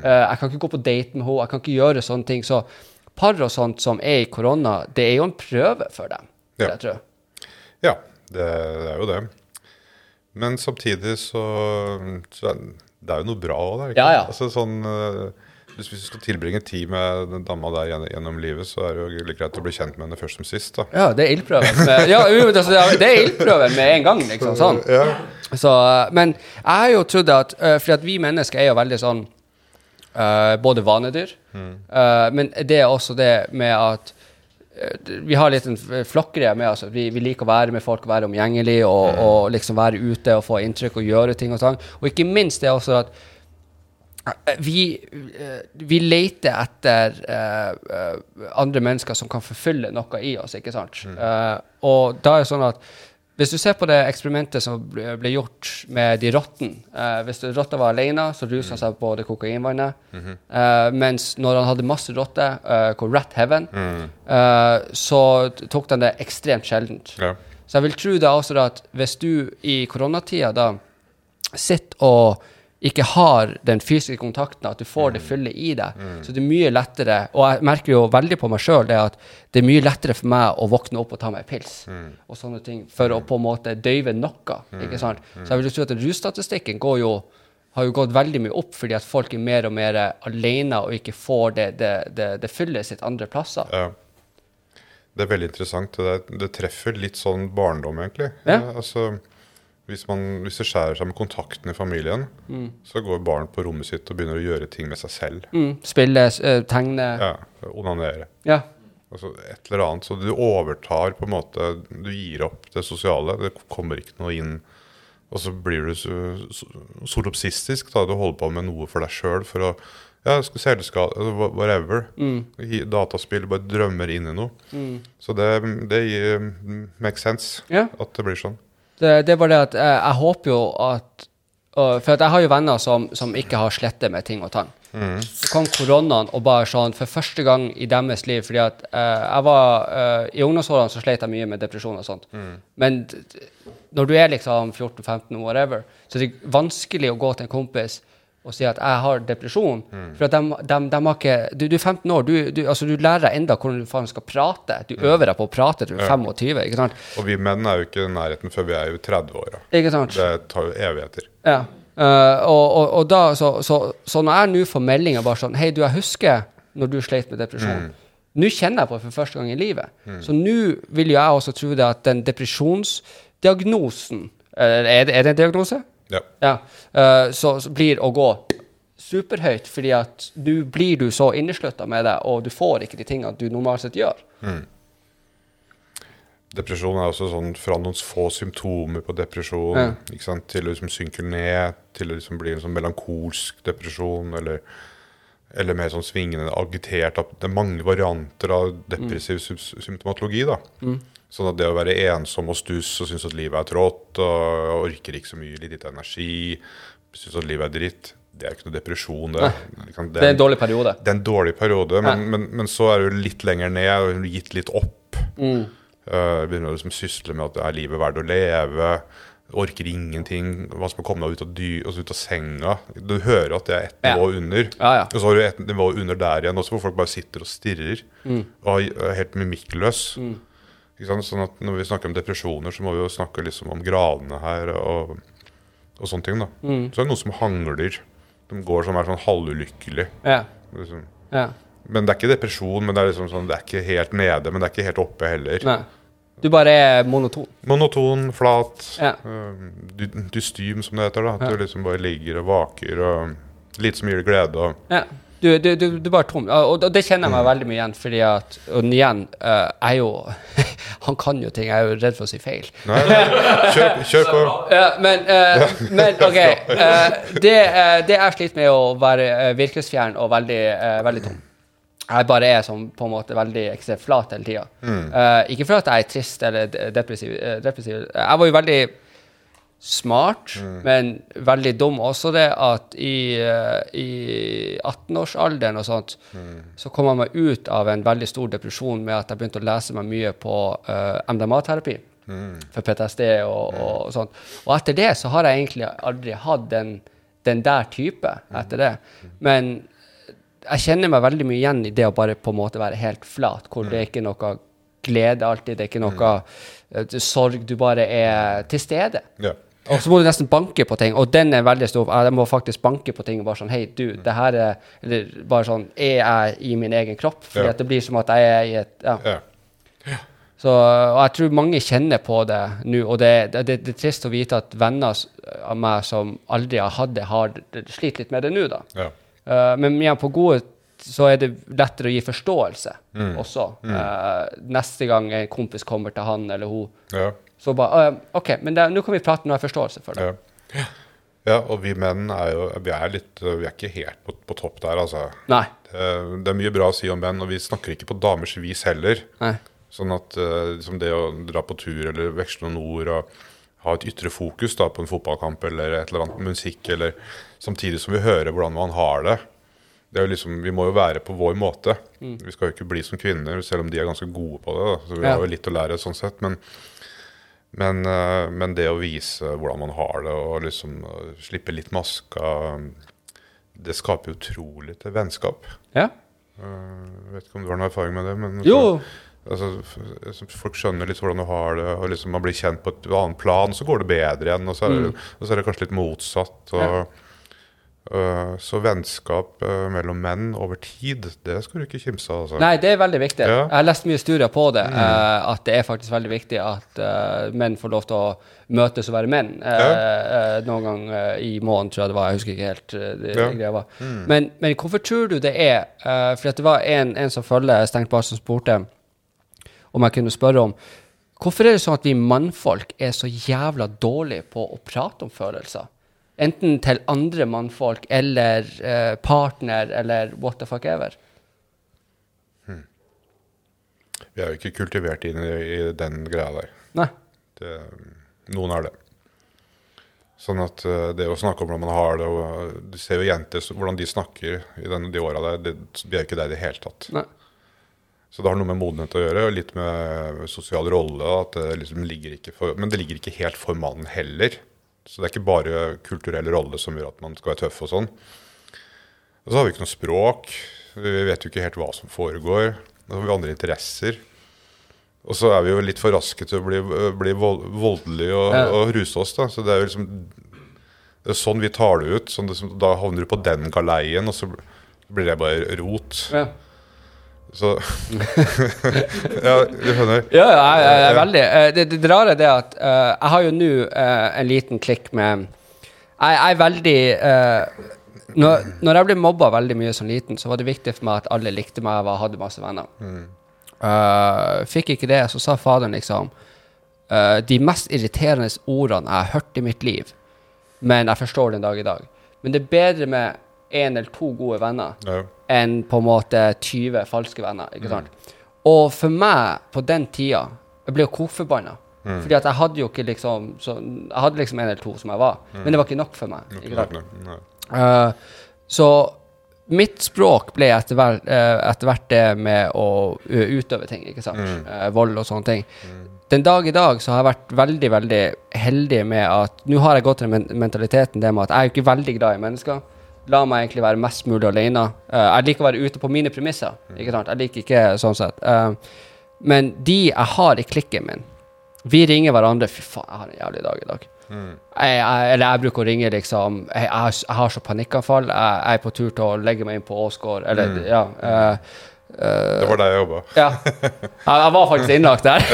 eh, jeg kan ikke gå på date med henne. Jeg kan ikke gjøre sånne ting. Så par og sånt som er i korona, det er jo en prøve for dem. Ja. Jeg tror. Det, det er jo det. Men samtidig så, så er det er jo noe bra òg, ikke? Ja, ja. Altså, sånn, øh, hvis du skal tilbringe tid med den dama der gjennom, livet, så er det jo like greit å bli kjent med henne først som sist. da. Ja, det er ildprøven. med- Ja, det er ildprøven med en gang, liksom. Sånn. Så, eh, men jeg har jo trodd at uh, For at vi mennesker er jo veldig sånn eh, Både vanedyr, eh, men det er også det med at eh, vi har litt en flokkgreie med oss. at Vi, vi liker å være med folk, være omgjengelige og, og liksom være ute og få inntrykk og gjøre ting og sånn. Og ikke minst det også at eh, vi, eh, vi leter etter uh, eh, andre mennesker som kan forfylle noe i oss, ikke sant? Eh, og da er det sånn at hvis du ser på det eksperimentet som ble, ble gjort med de rottene uh, Hvis rotta var alene, så rusa han seg på det kokainvannet. eh, mens når han hadde masse rotter, uh, hvor rat heaven, eh, så tok han det ekstremt sjeldent. Ja. Så jeg vil tro da også at hvis du i koronatida da sitter og ikke har den fysiske kontakten, at du får det fulle i deg, så det er mye lettere Og jeg merker jo veldig på meg sjøl at det er mye lettere for meg å våkne opp og ta meg en pils og sånne ting, for å på en måte døyve noe. ikke sant? Så jeg vil jo tro at russtatistikken går jo har jo gått veldig mye opp fordi at folk er mer og mer alene og ikke får det, det, det, det fulle sitt andre plasser. Ja. Det er veldig interessant. Det, det treffer litt sånn barndom, egentlig. Ja. Ja, altså, hvis, man, hvis det skjærer seg med kontakten i familien, Mm. så går barn på rommet sitt og begynner å gjøre ting med seg selv. Mm, spille, eh, tegne Ja, Onanere. ja. Altså et eller annet. Så du overtar på en måte Du gir opp det sosiale. Det kommer ikke noe inn. Og så blir du så, så, solopsistisk. da Du holder på med noe for deg sjøl for å ja, skal selvskade, altså, whatever. I Dataspill, bare drømmer inn i noe. Så det, det gir mm, makes sense yeah. at det blir sånn. Det, det er bare det at jeg, jeg håper jo at For at jeg har jo venner som, som ikke har slettet med ting og tang. Så kom koronaen og bare sånn for første gang i deres liv fordi at uh, jeg var uh, I ungdomsårene så slet jeg mye med depresjon og sånt. Men d- d- når du er liksom 14-15, whatever, så er det vanskelig å gå til en kompis og si at jeg har depresjon. For at de, de, de har ikke du, du er 15 år, du, du, altså, du lærer deg enda hvordan du faen skal prate. Du øver deg på å prate til du er 25. ikke sant? Og vi menn er jo ikke i nærheten før vi er jo 30-åra. Ikke sant? Det tar jo evigheter. Ja. Uh, og, og, og da, så, så, så når jeg nå får meldinger bare sånn Hei, du, jeg husker når du sleit med depresjon. Nå kjenner jeg på det for første gang i livet. Så nå vil jo jeg også tro det at den depresjonsdiagnosen Er det, er det en diagnose? Ja. Ja. Uh, så, så blir å gå superhøyt, fordi at du blir du så inneslutta med det, og du får ikke de tingene du normalt sett gjør. Depresjon er også sånn fra noen få symptomer på depresjon Ja. ikke sant? til å liksom synke ned, til å liksom bli en sånn melankolsk depresjon, eller, eller mer sånn svingende, agitert. Det er mange varianter av depressiv mm. symptomatologi. da. Sånn at det å være ensom og stuss og synes at livet er trått og orker ikke så mye, litt lite energi, synes at livet er dritt, det er ikke noe depresjon. Det, liksom, Det er en dårlig periode. det er en dårlig periode, men, men, men så er du litt lenger ned og gitt litt opp. Mm. Uh, begynner å liksom sysle med at det er livet verdt å leve. Orker ingenting. Hva skal komme deg ut av, dy, altså ut av senga? Du hører at det er ett Ja. nivå under. Ja, ja. Og så har du et nivå under der igjen også, hvor folk bare sitter og stirrer. Mm. Og er helt mimikkløs. Sant? Sånn at når vi snakker om depresjoner, så må vi jo snakke liksom om gradene her og, og sånne ting. da. Mm. Så er det noen som hangler. De går som er sånn halvulykkelig. Ja. Liksom. ja. Men det er ikke depresjon, men det er liksom sånn, det er ikke helt nede, men det er ikke helt oppe heller. Nei. Du bare er monoton. Monoton, flat, Ja. øhm, dy- dystym som det heter. da. At du liksom bare ligger og vaker og lite som gir deg glede. og Ja. Du, du, du, du bare tom. Og, og det kjenner jeg meg veldig mye igjen, fordi at Og igjen, eh, jeg er jo Han kan jo ting. Jeg er jo redd for å si feil. Nei, nei, kjør, kjør på. Ja, men, eh, men OK. eh, det, det jeg sliter med, er å være uh, virkelighetsfjern og veldig, veldig tom. Jeg bare er sånn på en måte veldig ekstremt flat hele tida. ikke for at jeg er trist eller depressiv. depressiv. Jeg var jo veldig smart, men veldig dum. Også det at i, eh, i 18-årsalderen og sånt, så kom jeg meg ut av en veldig stor depresjon med at jeg begynte å lese meg mye på uh, MDMA-terapi for PTSD og, og sånt. Og etter det så har jeg egentlig aldri hatt den, den der type etter det. Men jeg kjenner meg veldig mye igjen i det å bare på en måte være helt flat, hvor det er ikke noe glede alltid, det er ikke noe eh, sorg, du bare er til stede. Ja. Og så må du nesten banke på ting, og den er veldig stor. Jeg må faktisk banke på ting og bare sånn Hei, du, det her er Eller bare sånn Er jeg i min egen kropp? Fordi at det blir som at jeg er i et Ja. Ja. Så, og jeg tror mange kjenner på det nå, og det, det, det, det er trist å vite at venner av meg som aldri har hatt det, har slitt litt med det nå, da. Ja. Uh, men igjen, på gode så er det lettere å gi forståelse Mm. også. Eh, neste gang en kompis kommer til han eller hun, Ja. Så bare «Å, OK, men nå kan vi prate, nå har forståelse for det. Ja. ja, og vi menn er jo Vi er, litt, vi er ikke helt på, på topp der, altså. Nei. Det, det er mye bra å si om menn, og vi snakker ikke på damers vis heller. Nei. Sånn at liksom det å dra på tur eller veksle noen ord og ha et ytre fokus da, på en fotballkamp eller et eller annet musikk, eller samtidig som vi hører hvordan man har det. det er jo liksom, vi må jo være på vår måte. Vi skal jo ikke bli som kvinner, selv om de er ganske gode på det. Da. Så vi Ja. har jo litt å lære sånn sett. Men, men, eh, men det å vise hvordan man har det, og liksom eh, slippe litt maska, det skaper utrolig til vennskap. Ja? Eh, Jeg vet ikke om du har noen erfaring med det? men Jo. Altså, altså, folk skjønner litt hvordan du har det, og liksom man blir kjent på et annet plan, så går det bedre igjen. Og så er, det, og så er det kanskje litt motsatt. Og, Ja. Øh, så vennskap øh, mellom menn over tid, det skal du ikke kimse av. Altså. Nei, det er veldig viktig. Ja. Jeg har lest mye studier på det, Mm. at det er faktisk veldig viktig at eh, menn får lov til å møtes og være menn. eh, eh, noen gang eh, i måneden, tror jeg det var. Jeg husker ikke helt. eh, det, Ja. greia var. Men, men hvorfor tror du det er? For det var en, en som følger Stengt bar, som spurte om jeg kunne spørre om Hvorfor er det sånn at vi mannfolk er så jævla dårlige på å prate om følelser? Enten til andre mannfolk eller eh, partner eller what the fuck ever. Vi er jo ikke kultivert inn i, i den greia der. Nei. Det, noen er det. Sånn at øh, det å snakke om hvordan man har det og Du ser jo jenter hvordan de snakker i den, de åra der. Det, vi er jo ikke der i det hele tatt. Nei. Så det har noe med modenhet å gjøre, og litt med sosial rolle. At det liksom ligger ikke for, men det ligger ikke helt for mannen heller. Så det er ikke bare kulturell rolle som gjør at man skal være tøff og sånn. Og så har vi ikke noe språk. Vi vet jo ikke helt hva som foregår. Da har vi andre interesser. Og så er vi jo litt for raske til å bli, bli voldelige og, Ja. og ruse oss. da. Så det er jo liksom det er sånn vi tar det ut. Sånn det, da havner du på den galeien, og så blir det bare rot. Ja. Så Ja, du skjønner? Ja, ja, jeg, jeg, jeg veldig eh, det, det, det rare er det at uh, jeg har jo nå uh, en liten klikk med Jeg, jeg er veldig uh, når, når jeg ble mobba veldig mye som liten, så var det viktig for meg at alle likte meg og hadde masse venner. Eh, fikk ikke det, så sa faderen liksom de mest irriterende ordene jeg har hørt i mitt liv, men jeg forstår den dag i dag. Men det er bedre med én eller to gode venner Ja. enn på en måte 20 falske venner. ikke sant? Og for meg, på den tida, Jeg ble jo kokforbanna. Fordi at jeg hadde jo ikke liksom så, Jeg hadde liksom en eller to som jeg var, men det var ikke nok for meg. Ikke sant? Nei. Uh, så mitt språk ble etter hvert, eh, etter hvert det med å utøve ting, ikke sant? Eh, vold og sånne ting. Den dag i dag så har jeg vært veldig, veldig heldig med at Nå har jeg gått til den mentaliteten det med at jeg er jo ikke veldig glad i mennesker. La meg egentlig være mest mulig alene. Eh, jeg liker å være ute på mine premisser. Ikke sant? Jeg liker ikke sånn sett. Eh, men de jeg har i klikken min Vi ringer hverandre. Fy faen, jeg har en jævlig dag i dag. Jeg, jeg, eller jeg bruker å ringe liksom Jeg, jeg, har, jeg har så panikkanfall. Jeg, er på tur til å legge meg inn på Åsgård. Eller, ja. eh, Det var der jeg jobba. ja. Jeg var faktisk innlagt der.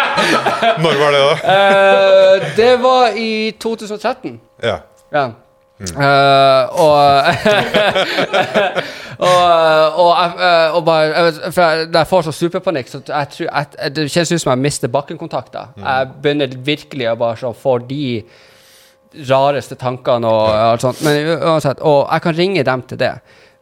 Når var det, da? uh, det var i 2013. Ja. Ja. Eh, og og, og, jeg- eh, og bare jeg jeg, får så superpanikk, så jeg tror jeg, Det kjennes ut som jeg mister bakkenkontakter. Jeg begynner virkelig å bare sånn få de rareste tankene og alt sånt. Men uansett, og jeg kan ringe dem til det.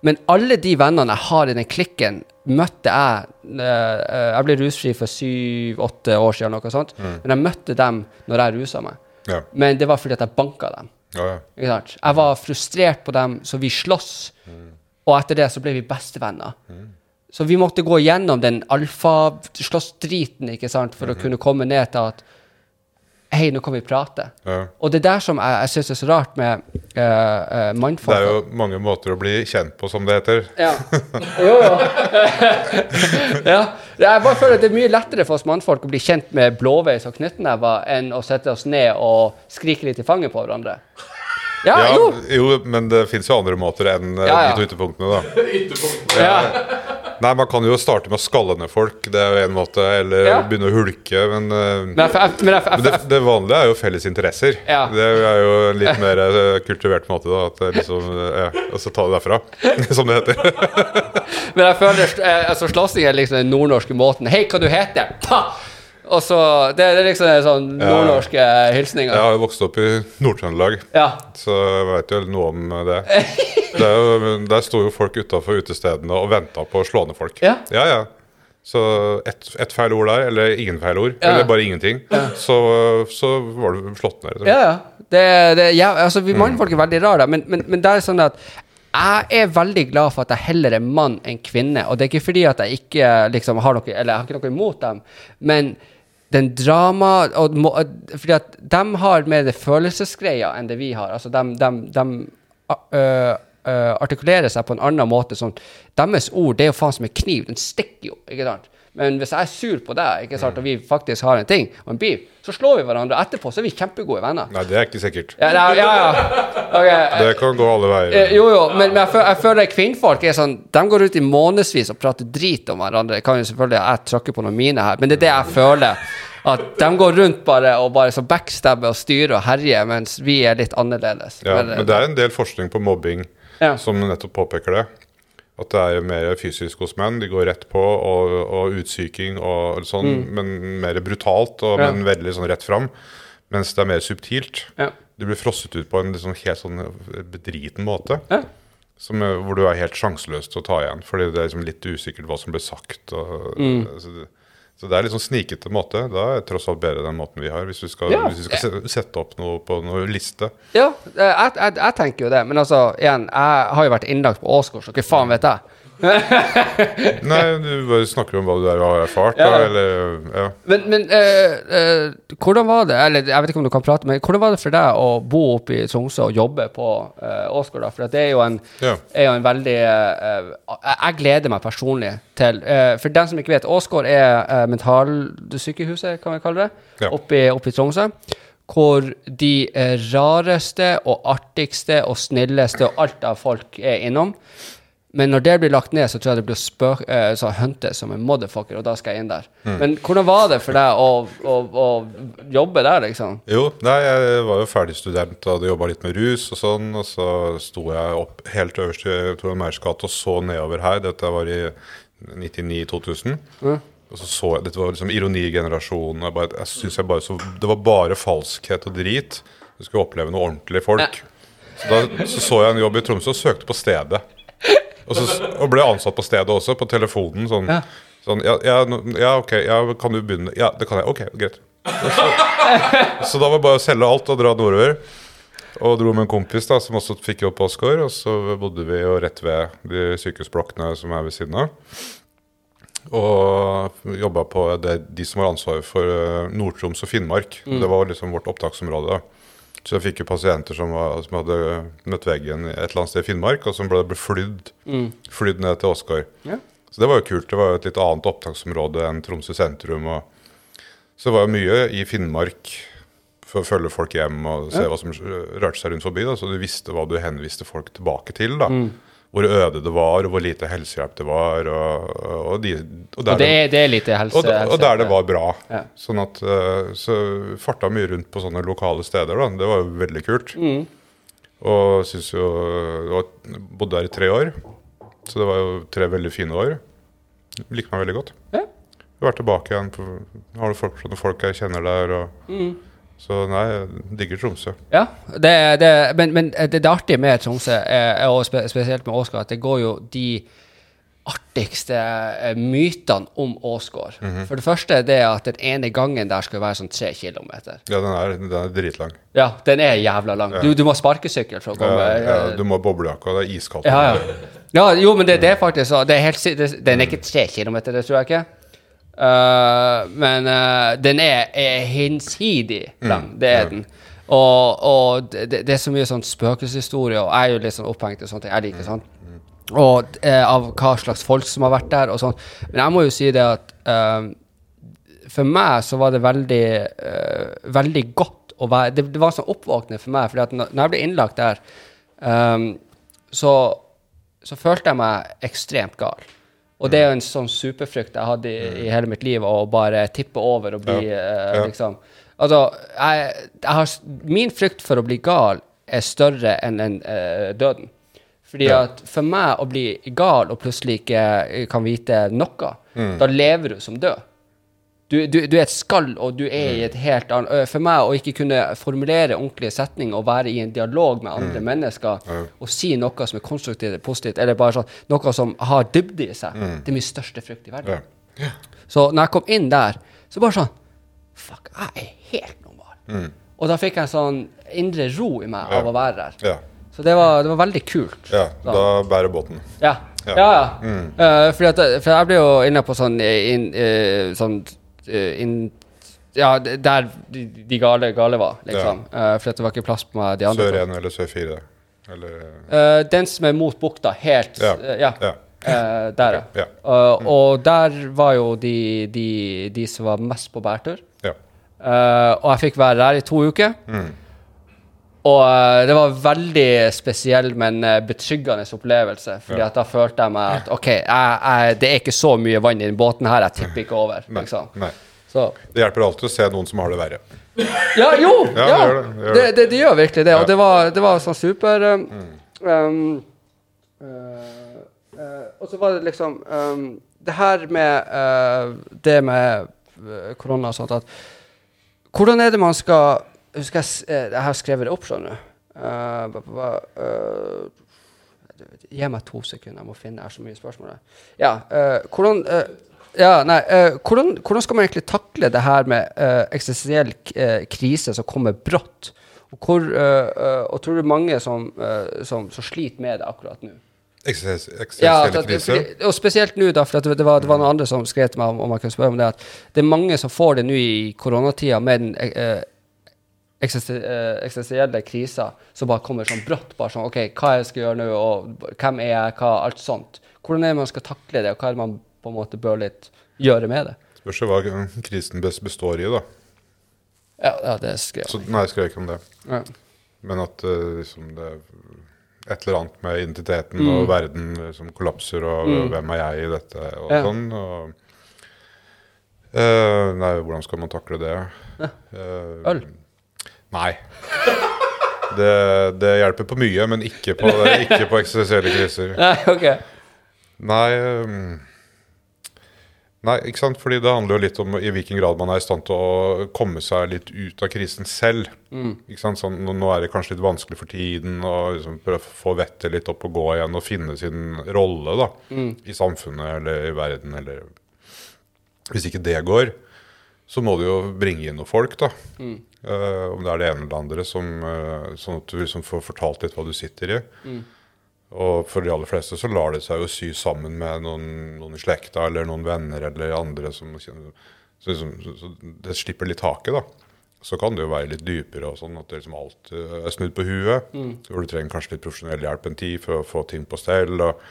Men alle de vennene jeg har i den klikken, møtte jeg eh, Jeg ble rusfri for syv-åtte år siden, noe sånt. Men jeg møtte dem når jeg rusa meg. Ja. Men det var fordi at jeg banka dem. Ja, ja. Jeg var frustrert på dem, så vi sloss. Og etter det så ble vi bestevenner. Så vi måtte gå gjennom den alfa-slåss-driten ikke sant, for å kunne komme ned til at Hei, nå kan vi prate. Ja. Og det er der som jeg, jeg syns er så rart med uh, uh, Det er jo mange måter å bli kjent på, som det heter. Ja. Jo, jo. ja. Jeg bare føler at det er mye lettere for oss mannfolk å bli kjent med blåveis og knyttnever enn å sette oss ned og skrike litt i fanget på hverandre. Ja, Ja, jo. jo, men det fins jo andre måter enn eh, Ja, ja. de to ytterpunktene, da. Ja. Nei, man kan jo starte med å skalle ned folk, det er jo én måte. Eller Ja. begynne å hulke, men, eh, Men jeg, jeg, men jeg, jeg, men det, det vanlige er jo felles interesser. Ja. Det er jo en litt mer eh, kultivert måte, da. At liksom, eh, ja, og så ta det derfra, som det heter. Men jeg føler eh, altså, slåssing er liksom den nordnorske måten. 'Hei, hva du heter?' Pa! Og så, det, er liksom sånn nordnorske hilsninger. Jeg har jo vokst opp i Nord-Trøndelag, Ja. så jeg veit jo noe om det. det jo, der sto jo folk utafor utestedene og venta på å slå ned folk. Ja. ja, ja. Så ett et feil ord der, eller ingen feil ord, Ja. eller bare ingenting, så, så var du slått ned. slett. Ja, ja. Det, det, ja altså, vi mannfolk er veldig rare, men, men, men det er sånn at jeg er veldig glad for at jeg heller er mann enn kvinne. Og det er ikke fordi at jeg ikke liksom har noe Eller jeg har ikke noe imot dem, men den drama og, Fordi at de har mer det følelsesgreia enn det vi har. Altså, de, de, de øh, øh, artikulerer seg på en annen måte. Sånn, deres ord det er jo faen som en kniv. Den stikker jo. ikke sant? Men hvis jeg er sur på deg, ikke sant, og vi faktisk har en ting, og en beef, så slår vi hverandre. Etterpå så er vi kjempegode venner. Nei, det er ikke sikkert. Ja, nei, ja. ja. Okay. Det kan gå alle veier. eh, Jo, jo, men, men jeg, føler, jeg føler kvinnfolk er sånn De går ut i månedsvis og prater drit om hverandre. Jeg kan jo selvfølgelig jeg tråkke på noen mine her, men det er det jeg føler. At de går rundt bare og bare så backstabber og styrer og herjer, mens vi er litt annerledes. Ja, men det er en del forskning på mobbing Ja. som nettopp påpeker det. At det er mer fysisk hos menn. De går rett på, og, og utsyking og sånn, men mer brutalt, og, Mm. Ja. men veldig sånn rett fram. Mens det er mer subtilt. Ja. Du blir frosset ut på en liksom helt sånn bedriten måte. Ja. Som, er- hvor du er helt sjanseløs til å ta igjen, fordi det er liksom litt usikkert hva som ble sagt. Og, Mm. altså, det, så det er litt sånn snikete måte. Da er det tross alt bedre den måten vi har, hvis vi skal, Ja. hvis du skal sette opp noe på noen liste. Ja, jeg, jeg, jeg tenker jo det. Men altså, igjen, jeg har jo vært innlagt på Åsgård, så hva faen vet jeg? Nei, du bare snakker om hva du har erfart, Ja. da, eller ja. Men, men eh, eh, hvordan var det Eller jeg vet ikke om du kan prate, men hvordan var det for deg å bo oppe i Tromsø og jobbe på uh, Åsgård? da? For det er jo en, Ja. er jo en veldig eh, jeg, jeg gleder meg personlig til eh, For den som ikke vet, Åsgård er mentalsykehuset, kan vi kalle det, Ja. oppe, i, oppe i Tromsø. Hvor de eh, rareste og artigste og snilleste og alt av folk er innom. Men når det blir lagt ned, så tror jeg det blir spøk, eh, så huntet som en motherfucker, og da skal jeg inn der. Men hvordan var det for deg å, å, å jobbe der, liksom? Jo, nei, jeg var jo ferdig student og hadde jobba litt med rus og sånn. Og så sto jeg opp helt øverst i Tor Meyers gate og så nedover her. Dette var i 99-2000. Og så så jeg, Dette var liksom ironigenerasjonen. Jeg, bare- jeg synes jeg bare så, Det var bare falskhet og drit. Du skulle oppleve noe ordentlig folk. Så da så, så jeg en jobb i Tromsø og søkte på stedet. Og, så, og ble ansatt på stedet også, på telefonen. sånn Ja. Sånn, ja, ja, ja, ok, ja, kan du begynne? Ja, det kan jeg. Ok, greit. Så, så da var det bare å selge alt og dra nordover. Og dro med en kompis da, som også fikk jobb på Åsgård. Og så bodde vi jo rett ved de sykehusblokkene som er ved siden av. Og jobba på det, de som var ansvaret for eh, Nord-Troms og Finnmark. Det var liksom vårt opptaksområde. Så jeg fikk jo pasienter som, var, som hadde møtt veggen et eller annet sted i Finnmark, og som ble, ble flydd, flydd ned til Åsgård. Ja. Så det var jo kult. Det var jo et litt annet opptaksområde enn Tromsø sentrum. Og så det var jo mye i Finnmark for å følge folk hjem og se hva som rørte seg rundt forbi. Da, så du visste hva du henviste folk tilbake til. da. Hvor øde det var, og hvor lite helsehjelp det var. Og, og, de, og, der Og det er, det er lite helse... og, da- og der det var bra. Ja. Sånn at eh, Så farta mye rundt på sånne lokale steder. da. Det var jo veldig kult. Mm. Og syns jo Jeg var, Bodde der i tre år. Så det var jo tre veldig fine år. Liker meg veldig godt. Ja. Jeg har vært tilbake igjen. På, har du folk, folk jeg kjenner der. Og, Mm. Så nei, jeg digger Tromsø. Ja, det, det, men, men det, det artige med Tromsø, og spesielt med Åsgård, at det går jo de artigste eh, mytene om Åsgård. Mhm. For det første er det at den ene gangen der skal være sånn tre kilometer. Ja, den er, den er dritlang. Ja, den er jævla lang. Du, du må sparkesykkel for å komme. Ja, ja, du må ha boblejakke, det er iskaldt. Ja, ja. ja, jo, men det, det er faktisk så. Det er helt, det, den er ikke tre kilometer, det tror jeg ikke. Eh, men uh, den er, er hinsidig lang. Det er den. Og, og det, det er så mye sånn spøkelseshistorie, og jeg er jo litt sånn opphengt i ting. Jeg liker sånn. Og uh, av hva slags folk som har vært der og sånn. Men jeg må jo si det at for meg så var det veldig, veldig godt å være Det, det var sånn oppvåknende for meg, for når jeg ble innlagt der, um, så, så følte jeg meg ekstremt gal. Og det er jo en sånn superfrykt jeg hadde i, i hele mitt liv, å bare tippe over og bli Ja. eh, Ja. liksom Altså, jeg, jeg har, min frykt for å bli gal er større enn en, uh, døden. Fordi Ja. at for meg å bli gal og plutselig ikke eh, kan vite noe, da lever du som død. Du, du, du er et skall, og du er i et helt annet For meg å ikke kunne formulere ordentlige setninger og være i en dialog med andre mennesker og si noe som er konstruktivt, positivt, eller bare sånn, noe som har dybde i seg, det er min største frykt i verden. Ja. Så når jeg kom inn der, så bare sånn Fuck, jeg er helt normal. Og da fikk jeg en sånn indre ro i meg av å være der. Så det var, det var veldig kult. ja, da bærer båten. Ja. Ja. Ja, Mm. Uh, fordi at, for jeg ble jo inne på sånn, in, inn, eh, sånn eh, inn, Ja, der de, de gale, gale var, liksom. Uh, for det var ikke plass på meg de andre. Sør 1 eller Sør 4. Eller uh, den som er mot bukta, helt Ja. Uh, ja. Ja. Eh, der, ja. Ja. Eh, og der var jo de, de, de som var mest på bærtur. Ja. Eh, og jeg fikk være der i to uker. Og eh, det var veldig spesiell, men eh, betryggende opplevelse. Fordi at da følte jeg meg at OK, jeg, jeg, det er ikke så mye vann i den båten her, jeg tipper ikke over. Nei. Liksom. Nei. Så Det hjelper alltid å se noen som har det verre. Ja, jo! Ja, Ja, det gjør det, det det, gjør virkelig det. Og det var, det var sånn super um, mm. uh, uh, Og så var det liksom um, Det her med uh, det med korona og sånt at Hvordan er det man skal Husker jeg, eh, jeg har skrevet det opp, sånn nå. Ba, uh, Gi meg to sekunder, jeg må finne Jeg har så mye spørsmål. Ja, uh, hvordan uh, ja, nei, uh, hvordan, hvordan skal man egentlig takle det her med eksistensiell eh, krise som kommer brått? Og, hvor, eh, eh, og tror du mange som, eh, som, som sliter med det akkurat nå? Ja, og spesielt nå, da, for det, var, det var noen andre som skrev til meg om, om jeg kunne spørre om det, at det er mange som får det nå i koronatida med den eh, eh, eksistensielle kriser som bare kommer sånn brått. bare sånn, OK, hva jeg skal gjøre nå, og hvem er jeg, hva, alt sånt. Hvordan er det man skal takle det, og hva er det man på en måte bør litt gjøre med det? Spørs hva krisen best består i, da. Ja, ja det skrev jeg. Så, nei, jeg skrev ikke om det. Ja. Men at eh, liksom det er et eller annet med identiteten og verden eh, som kollapser, og hvem er jeg i dette, og Ja. sånn. Og, Uh, nei, hvordan skal man takle det? Eh, Øl? Nei. Det, det hjelper på mye, men ikke på, ikke på eksistensielle kriser. Nei, OK. Nei um, Nei, ikke sant? Fordi det handler jo litt om i hvilken grad man er i stand til å komme seg litt ut av krisen selv. Ikke sant? Sånn, nå- er det kanskje litt vanskelig for tiden å liksom prøve å få vettet litt opp og gå igjen og finne sin rolle da, i samfunnet eller i verden. eller Hvis ikke det går, så må du jo bringe inn noen folk, da. Eh, om det er det ene eller andre, som, uh, sånn at du liksom får fortalt litt hva du sitter i. Og for de aller fleste så lar det seg jo sy sammen med noen, noen i slekta eller noen venner eller andre som kjenner så, liksom, så, så det slipper litt taket, da. Så kan det jo være litt dypere og sånn, at det liksom alt eh, er snudd på huet. Hvor du trenger kanskje litt profesjonell hjelp en tid for å få ting på stell. og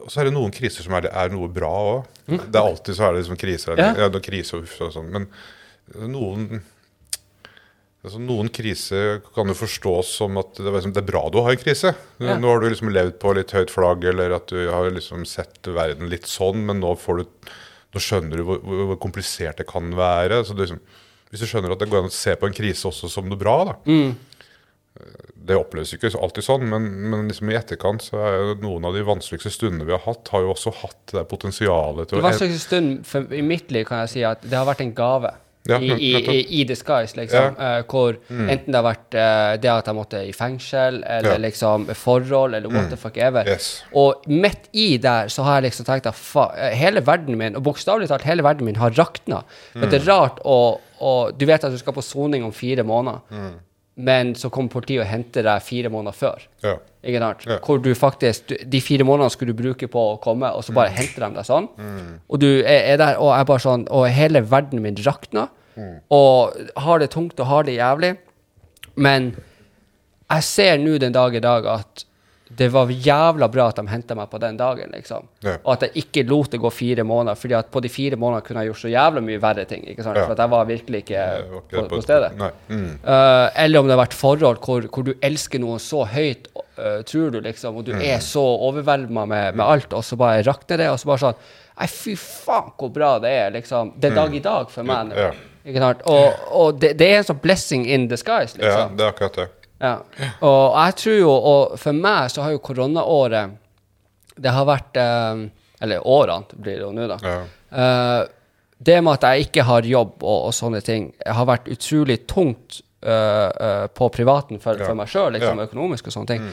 og så er det noen kriser som er, er noe bra òg. Det er alltid så er det liksom kriser. Ja. Ja. det krise og sånn. Men noen altså Noen kriser kan jo forstås som at det er, liksom, det er bra du har en krise. Ja. Nå har du liksom levd på litt høyt flagg, eller at du har liksom sett verden litt sånn, men nå, får du, nå skjønner du hvor, hvor komplisert det kan være. Så du liksom, hvis du skjønner at det går an å se på en krise også som noe bra, da. Det oppleves ikke alltid sånn, men, men liksom i etterkant så er jo noen av de vanskeligste stundene vi har hatt, har jo også hatt det potensialet til å å vanskeligste stund for, i mitt liv kan jeg si at det har vært en gave. Ja, I, i, i, disguise, liksom. Eh, hvor enten det har vært uh, det at jeg måtte i fengsel, eller Ja. liksom forhold, eller what the fuck ever. Yes. Og midt i der så har jeg liksom tenkt at eh, hele verden min, og bokstavelig talt hele verden min, har rakna. Men det er rart å å- Du vet at du skal på soning om fire måneder, men så kommer politiet og henter deg fire måneder før. Ja. Ikke sant? Ja. Hvor du faktisk De fire månedene skulle du bruke på å komme, og så bare henter de deg sånn. Og du er, er der, og jeg bare sånn Og hele verden min rakner. Og har det tungt og har det jævlig. Men jeg ser nå den dag i dag at det var jævla bra at de henta meg på den dagen, liksom. Ja. Og at jeg ikke lot det gå fire måneder, fordi at på de fire månedene kunne jeg gjort så jævla mye verre ting. ikke sant? Ja. For at jeg var virkelig ikke Det var ikke på, på- stedet. Mm. Uh, eller om det har vært forhold hvor, hvor du elsker noen så høyt, uh, tror du, liksom, og du Mm. er så overvelda med, med alt, og så bare rakner det, og så bare sånn Nei, fy faen, hvor bra det er, liksom. Det er dag i dag for meg nå. Mm. Ja. Ikke sant? Og, og det, det er en sånn blessing in disguise, Ja, liksom. det er akkurat det. Ja. Og jeg tror jo, og for meg så har jo koronaåret Det har vært eh, Eller årene blir det jo nå, da. Ja. Eh, det med at jeg ikke har jobb og, og sånne ting, har vært utrolig tungt eh, eh, på privaten for, for meg sjøl, liksom, økonomisk og sånne ting.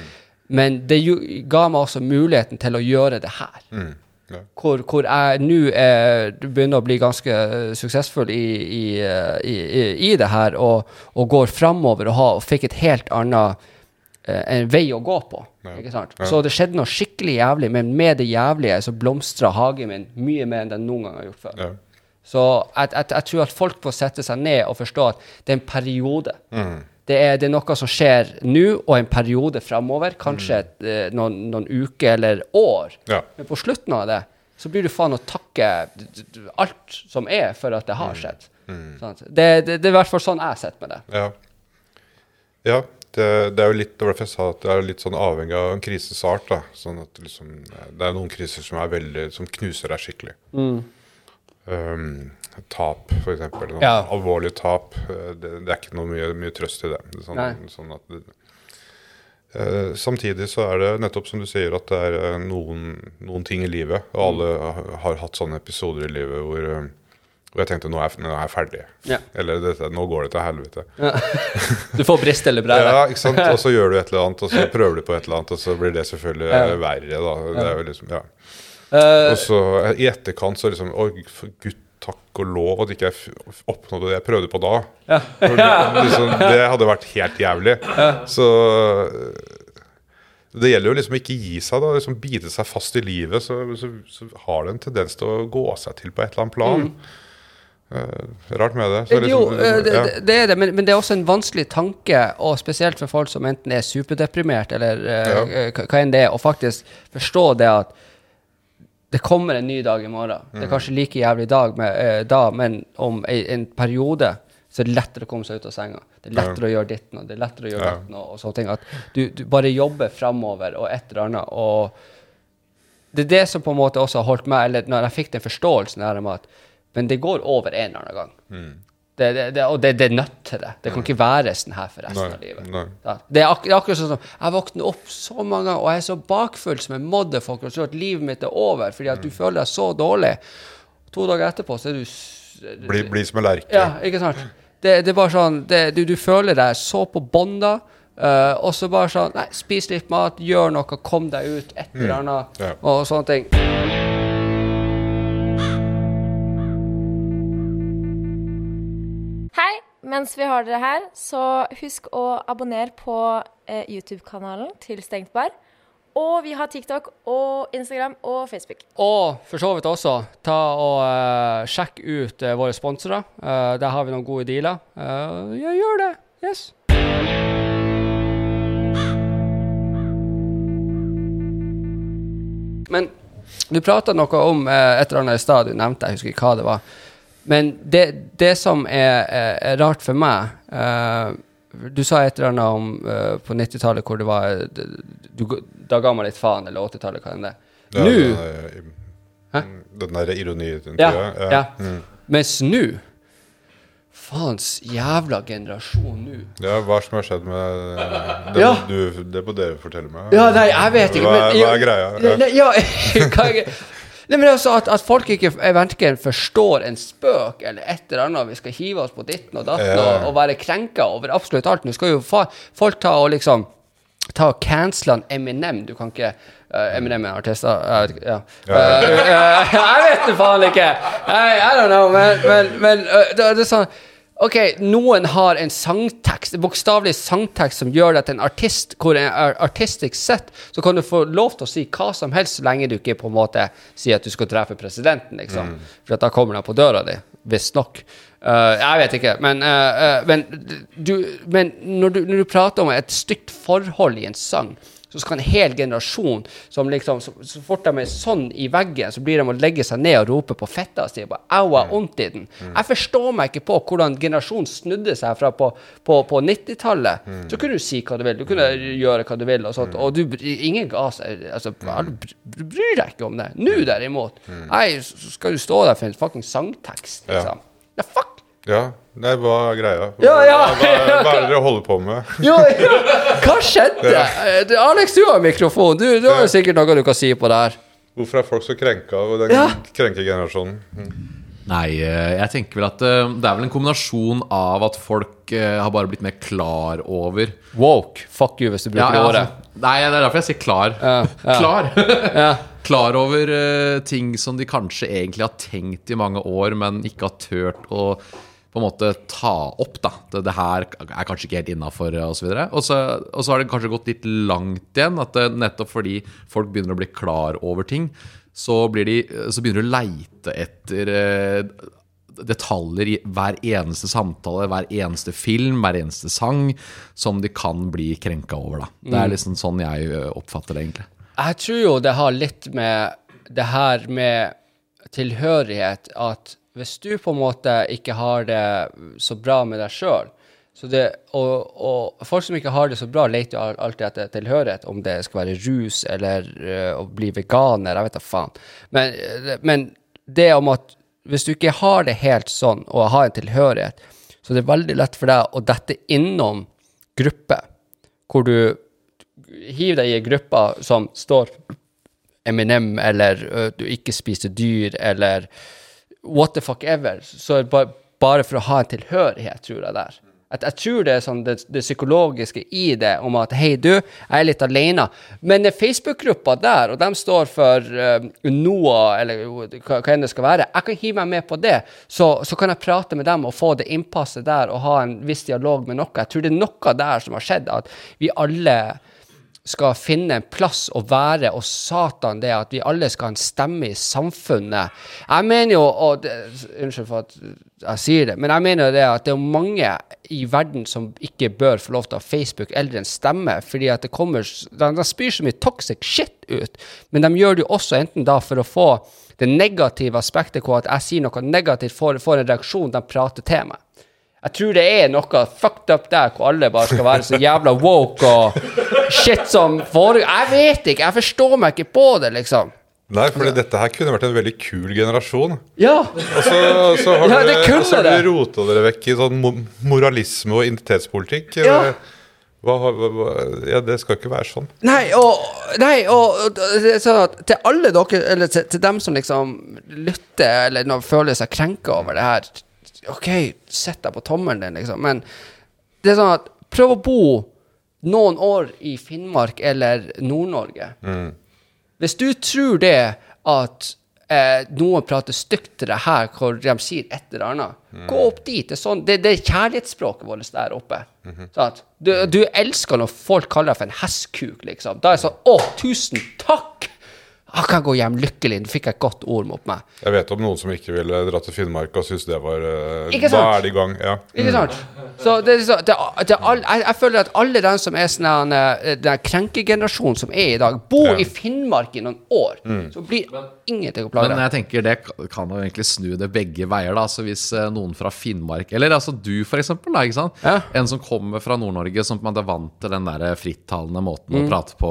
Men det ga meg også muligheten til å gjøre det her. Mm. Ja. Hvor, hvor jeg nå er- begynner å bli ganske eh, suksessfull i, i, eh, i, i, i det her, og, og går framover og, og fikk et helt annet eh, en vei å gå på. Ja. Ikke sant? Ja. Så det skjedde noe skikkelig jævlig, men med det jævlige så blomstra hagen min mye mer enn den noen gang har gjort før. Ja. Så jeg, jeg, jeg tror at folk får sette seg ned og forstå at det er en periode. Mm. Det er, det er noe som skjer nå, og en periode framover. Kanskje et, eh, noen, noen uker eller år. Ja. Men på slutten av det så blir du faen å takke alt som er, for at det har skjedd. Sant? Det, det, det er i hvert fall sånn jeg sitter med det. Ja. ja det, det er jo litt det jeg sa at det er litt sånn avhengig av en krises art. da. Sånn at liksom, Det er noen kriser som veldig, som knuser deg skikkelig. Um, tap, eksempel. Sånn, Ja. Alvorlig tap. eh, Det, det er ikke noe mye, mye trøst i det. sånn, sånn at Eh, samtidig så er det nettopp som du sier at det er eh, noen, noen ting i livet, og alle har, hatt sånne episoder i livet hvor, hvor jeg tenkte nå er, nå er jeg ferdig. Ja. Eller dette, nå går det til helvete. Du får brist eller brære. Ja, ikke sant? Og så gjør du et eller annet, og så prøver du på et eller annet, og så blir det selvfølgelig Ja. verre. da. Det er jo liksom, ja. Eh, Og så eh, i etterkant så liksom Å, gud, takk og lov at ikke jeg oppnådde det jeg prøvde på da. For det, liksom, det hadde vært helt jævlig. Så eh, det gjelder jo liksom ikke gi seg, da. Liksom bite seg fast i livet. Så, så, så har det en tendens til å gå seg til på et eller annet plan. Eh, rart med det. Så jo, liksom, eh, det, ja. det- er det, men, men det er også en vanskelig tanke, og spesielt for folk som enten er superdeprimert, eller uh, Ja. hva enn det er, og faktisk forstå det at det kommer en ny dag i morgen. Det Mm. er kanskje like jævlig dag med, eh, da, men om en, en periode så er det lettere å komme seg ut av senga. Det er Ja. lettere å gjøre ditten, og det er lettere å gjøre Ja. datten, og, og sånne ting. At du, du bare jobber framover og et eller annet. og det er det som på en måte også har holdt meg Eller når jeg fikk den forståelsen her om at Men det går over en eller annen gang. Mm. Det, det, det, og det, er nødt til det. Det kan ikke være sånn her for resten Nei, av livet. nei. Det, er ak er akkurat sånn som Jeg våkner opp så mange ganger, og jeg er så bakfull som en motherfucker og tror at livet mitt er over fordi at du føler deg så dårlig. To dager etterpå så er du Blir Bli, som en lerke. ja, ikke sant? Det, det er bare sånn det, du, du føler deg så på bånda, Uh, og så bare sånn Nei, spis litt mat, gjør noe, kom deg ut, et eller annet, Ja. og sånne ting. Mens vi har dere her, så husk å abonnere på eh, YouTube-kanalen til Stengt bar. Og vi har TikTok og Instagram og Facebook. Og for så vidt også, ta og uh, sjekk ut uh, våre sponsorer. Uh, der har vi noen gode dealer. Ja, gjør det. Yes. Men du prata noe om et eller annet i stad, du nevnte, jeg husker ikke hva det var. Men det, det som er, er, rart for meg Du sa et eller annet om på 90-tallet hvor det var du, Da ga man litt faen, eller 80-tallet, hva enn det Ja, Nå Hæ? Den der ironitida. Ja. ja. Mm. Mens nå Faens jævla generasjon nå. Ja, hva som har skjedd med det, Ja. du, det må dere fortelle meg. Ja, nei, jeg vet ikke. Hva, men, hva er greia? Ja. Ne, ja, nei, men altså at, at folk ikke jeg verken forstår en spøk eller et eller annet. Vi skal hive oss på ditten og datten Ja. og, og være krenka over absolutt alt. Nå skal jo folk ta og liksom Ta og cancele Eminem. Du kan ikke uh, Eminem er en artist, da. Jeg vet ikke. Ja. Uh, uh, jeg vet det faen ikke! I, I don't know, men, men, men det, det er sånn OK, noen har en sangtekst, bokstavelig sangtekst som gjør til en artist, hvor en ar- artistisk sett så kan du få lov til å si hva som helst, så lenge du ikke på en måte sier at du skal treffe presidenten, liksom. For at da kommer han på døra di, visstnok. Uh, jeg vet ikke, men, uh, uh, men, du, men når, du, når du prater om et stygt forhold i en sang, så skal en hel generasjon som liksom, så, så fort de er sånn i veggen, så blir de å legge seg ned og rope på fetta si au, jeg har vondt i den. Jeg forstår meg ikke på hvordan generasjonen snudde seg fra på, på, på 90-tallet. Så kunne du si hva du vil, du kunne gjøre hva du vil, og sånt, og du, ingen ga seg. Altså, br- br- bryr deg ikke om det. Nå derimot, nei, så skal du stå der for en fucking sangtekst, Ja. liksom. Ja, fuck! Ja, nei, hva er greia? Ja, ja. Hva, hva, hva er det dere holder på med? Jo, jo. Hva skjedde? Eh, du, Alex, du har mikrofon. Du, du har jo sikkert noe du kan si på det her. Hvorfor er folk så krenka av den Ja. krenkegenerasjonen? Mm. Nei, eh, jeg tenker vel at eh, det er vel en kombinasjon av at folk har bare blitt mer klar over Woke. Fuck you hvis du bruker ja, ordet. altså, Nei, det er derfor jeg sier klar. Ja, ja. klar. Ja. klar over ting som de kanskje egentlig har tenkt i mange år, men ikke har turt å på en måte ta opp. da Det, det her er kanskje ikke helt innafor, osv. Og så og så har det kanskje gått litt langt igjen. At det, nettopp fordi folk begynner å bli klar over ting, så, blir de, så begynner du å leite etter eh, detaljer i hver eneste samtale, hver eneste film, hver eneste sang, som de kan bli krenka over. da Det er liksom sånn jeg oppfatter det, egentlig. Jeg tror jo det har litt med det her med tilhørighet at hvis du på en måte ikke har det så bra med deg sjøl og, og folk som ikke har det så bra, leter jo alltid etter tilhørighet, om det skal være rus eller uh, å bli veganer, jeg vet da faen. Men, øh, men det om at hvis du ikke har det helt sånn, og har en tilhørighet, så det er veldig lett for deg å dette innom grupper, hvor du hiver deg i en gruppe som står Eminem, eller uh, du ikke spiser dyr, eller what the fuck ever, så bare, bare for å ha en tilhørighet, tror jeg der. At jeg tror det er sånn det, det psykologiske i det, om at hei, du, jeg er litt alene. Men Facebook-gruppa der, og de står for uh, NOAH, eller hva, hva enn det skal være, jeg kan hive meg med på det. Så, så kan jeg prate med dem og få det innpasset der og ha en viss dialog med noe. Jeg tror det er noe der som har skjedd, at vi alle skal finne en plass å være, og satan det at vi alle skal ha en stemme i samfunnet. Jeg mener jo, og det, Unnskyld for at jeg sier det, men jeg mener jo det at det er mange i verden som ikke bør få lov til å ha Facebook eller en stemme, fordi at det kommer De, de spyr så mye toxic shit ut, men de gjør det jo også enten da for å få det negative aspektet hvor at jeg sier noe negativt, får, får en reaksjon, de prater til meg. Jeg tror det er noe fucked up der hvor alle bare skal være så jævla woke og shit som foregår. Jeg vet ikke, jeg forstår meg ikke på det, liksom. Nei, fordi dette her kunne vært en veldig kul generasjon. Ja. Og så, så har Ja, dere, så dere rota dere vekk i sånn moralisme og identitetspolitikk. Ja. Hva, hva, hva, ja, det skal ikke være sånn. Nei, og, nei, og, sånn til alle dere, eller til, til dem som liksom lytter, eller føler seg krenka over det her OK, sett deg på tommelen din, liksom. Men det er sånn at prøv å bo noen år i Finnmark eller Nord-Norge. Hvis du tror det at eh, noen prater stygt til deg her, hvor de sier et eller annet, gå opp dit. Det er, sånn, det, det er kjærlighetsspråket vårt der oppe. Sant? Du, du elsker når folk kaller deg for en hestkuk, liksom. Da er det sånn Å, tusen takk! Jeg kan gå hjem lykkelig. Du fikk et godt ord mot meg. Jeg vet om noen som ikke ville dra til Finnmark og synes det var eh, Ikke Da er de i gang. Ja. Ikke sant? Så det, er så- det, det, all, jeg, jeg føler at alle den som er sånn eh, den krenkegenerasjonen som er i dag, bor Ja. i Finnmark i noen år, så blir ingenting å plage Men jeg tenker det kan jo egentlig snu det begge veier. da Så Hvis eh, noen fra Finnmark, eller altså du for eksempel, da, ikke sant? Ja. en som kommer fra Nord-Norge, som på en måte er vant til den der frittalende måten Mm. å prate på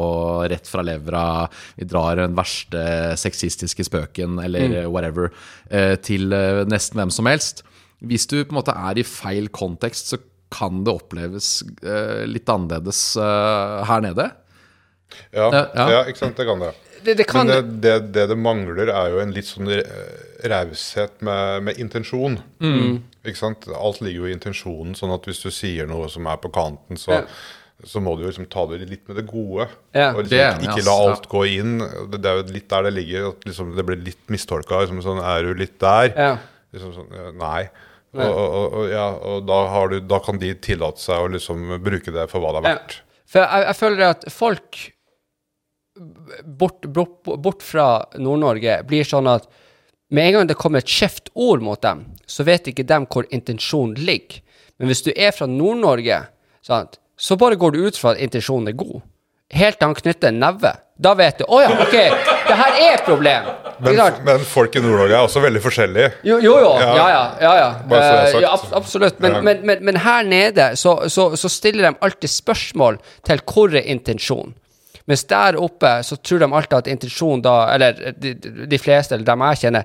rett fra levra, vi drar den verste sexistiske spøken, eller Mm. whatever, eh, til eh, nesten hvem som helst. Hvis du på en måte er i feil kontekst, så kan det oppleves eh, litt annerledes her nede. Ja, Ja, ja. ikke sant. Det kan det. Det, det kan Men det, det, det det mangler, er jo en litt sånn raushet med, med intensjon. Mm. Ikke sant? Alt ligger jo i intensjonen, sånn at hvis du sier noe som er på kanten, så, Ja. Så må du jo liksom ta det litt med det gode. Ja. og liksom, det, ikke la alt gå inn. Det, det er jo litt der det ligger, at liksom, det blir litt mistolka. Liksom, sånn, er du litt der? Ja. Liksom sånn, nei. Og, og, og, ja, og da, har du, da kan de tillate seg å liksom bruke det for hva det er verdt. For jeg, jeg føler at folk bort, bort, bort fra Nord-Norge blir sånn at med en gang det kommer et skjevt ord mot dem, så vet ikke dem hvor intensjonen ligger. Men hvis du er fra Nord-Norge, sant, så bare går du ut fra at intensjonen er god. Helt til han knytter en neve. Da vet du Å ja, OK, det her er et problem. Men, men folk i Nord-Norge er også veldig forskjellige. Jo, jo, jo. Ja. Ja, ja. ja, ja. Det er Eh, ja ab absolutt. Men, Ja. men, men, men her nede så, så, så stiller de alltid spørsmål til hvor er intensjonen. Mens der oppe så tror de alltid at intensjonen da Eller de, de fleste, eller dem jeg kjenner,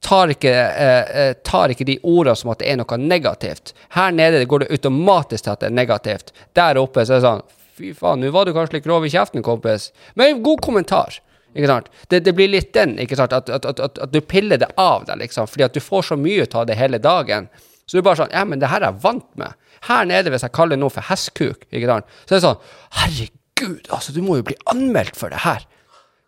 tar ikke, eh, eh, tar ikke de ordene som at det er noe negativt. Her nede går det automatisk til at det er negativt. Der oppe så er det sånn Fy faen, nå var du kanskje litt grov i kjeften, kompis. Men god kommentar. Ikke sant? Det, det blir litt den, ikke sant? At, at, at, at, du piller det av deg, liksom. Fordi at du får så mye ut av det hele dagen. Så du er bare sånn Ja, men det her er jeg vant med. Her nede, hvis jeg kaller noe for hestkuk, ikke sant, så er det sånn Herregud, altså, du må jo bli anmeldt for det her.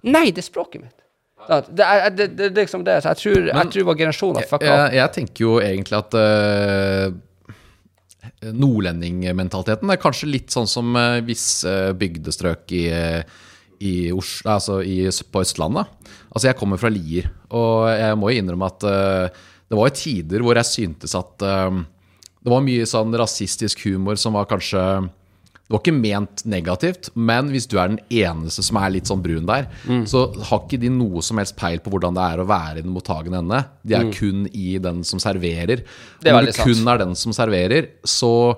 Nei, det er språket mitt. Det er, det, det, det liksom det. Så jeg tror, jeg tror vår generasjon har fucka opp. Jeg, jeg tenker jo egentlig at uh, nordlendingmentaliteten er kanskje litt sånn som uh, visse bygdestrøk i, eh, i Oslo, altså i, på Østlandet. Altså Jeg kommer fra Lier, og jeg må jo innrømme at uh, det var jo tider hvor jeg syntes at uh, det var mye sånn rasistisk humor som var kanskje det var ikke ment negativt, men hvis du er den eneste som er litt sånn brun der, Mm. så har ikke de noe som helst peil på hvordan det er å være i den mottagende ende. De er kun i den som serverer. Mm. Det når du sant. kun er den som serverer, så,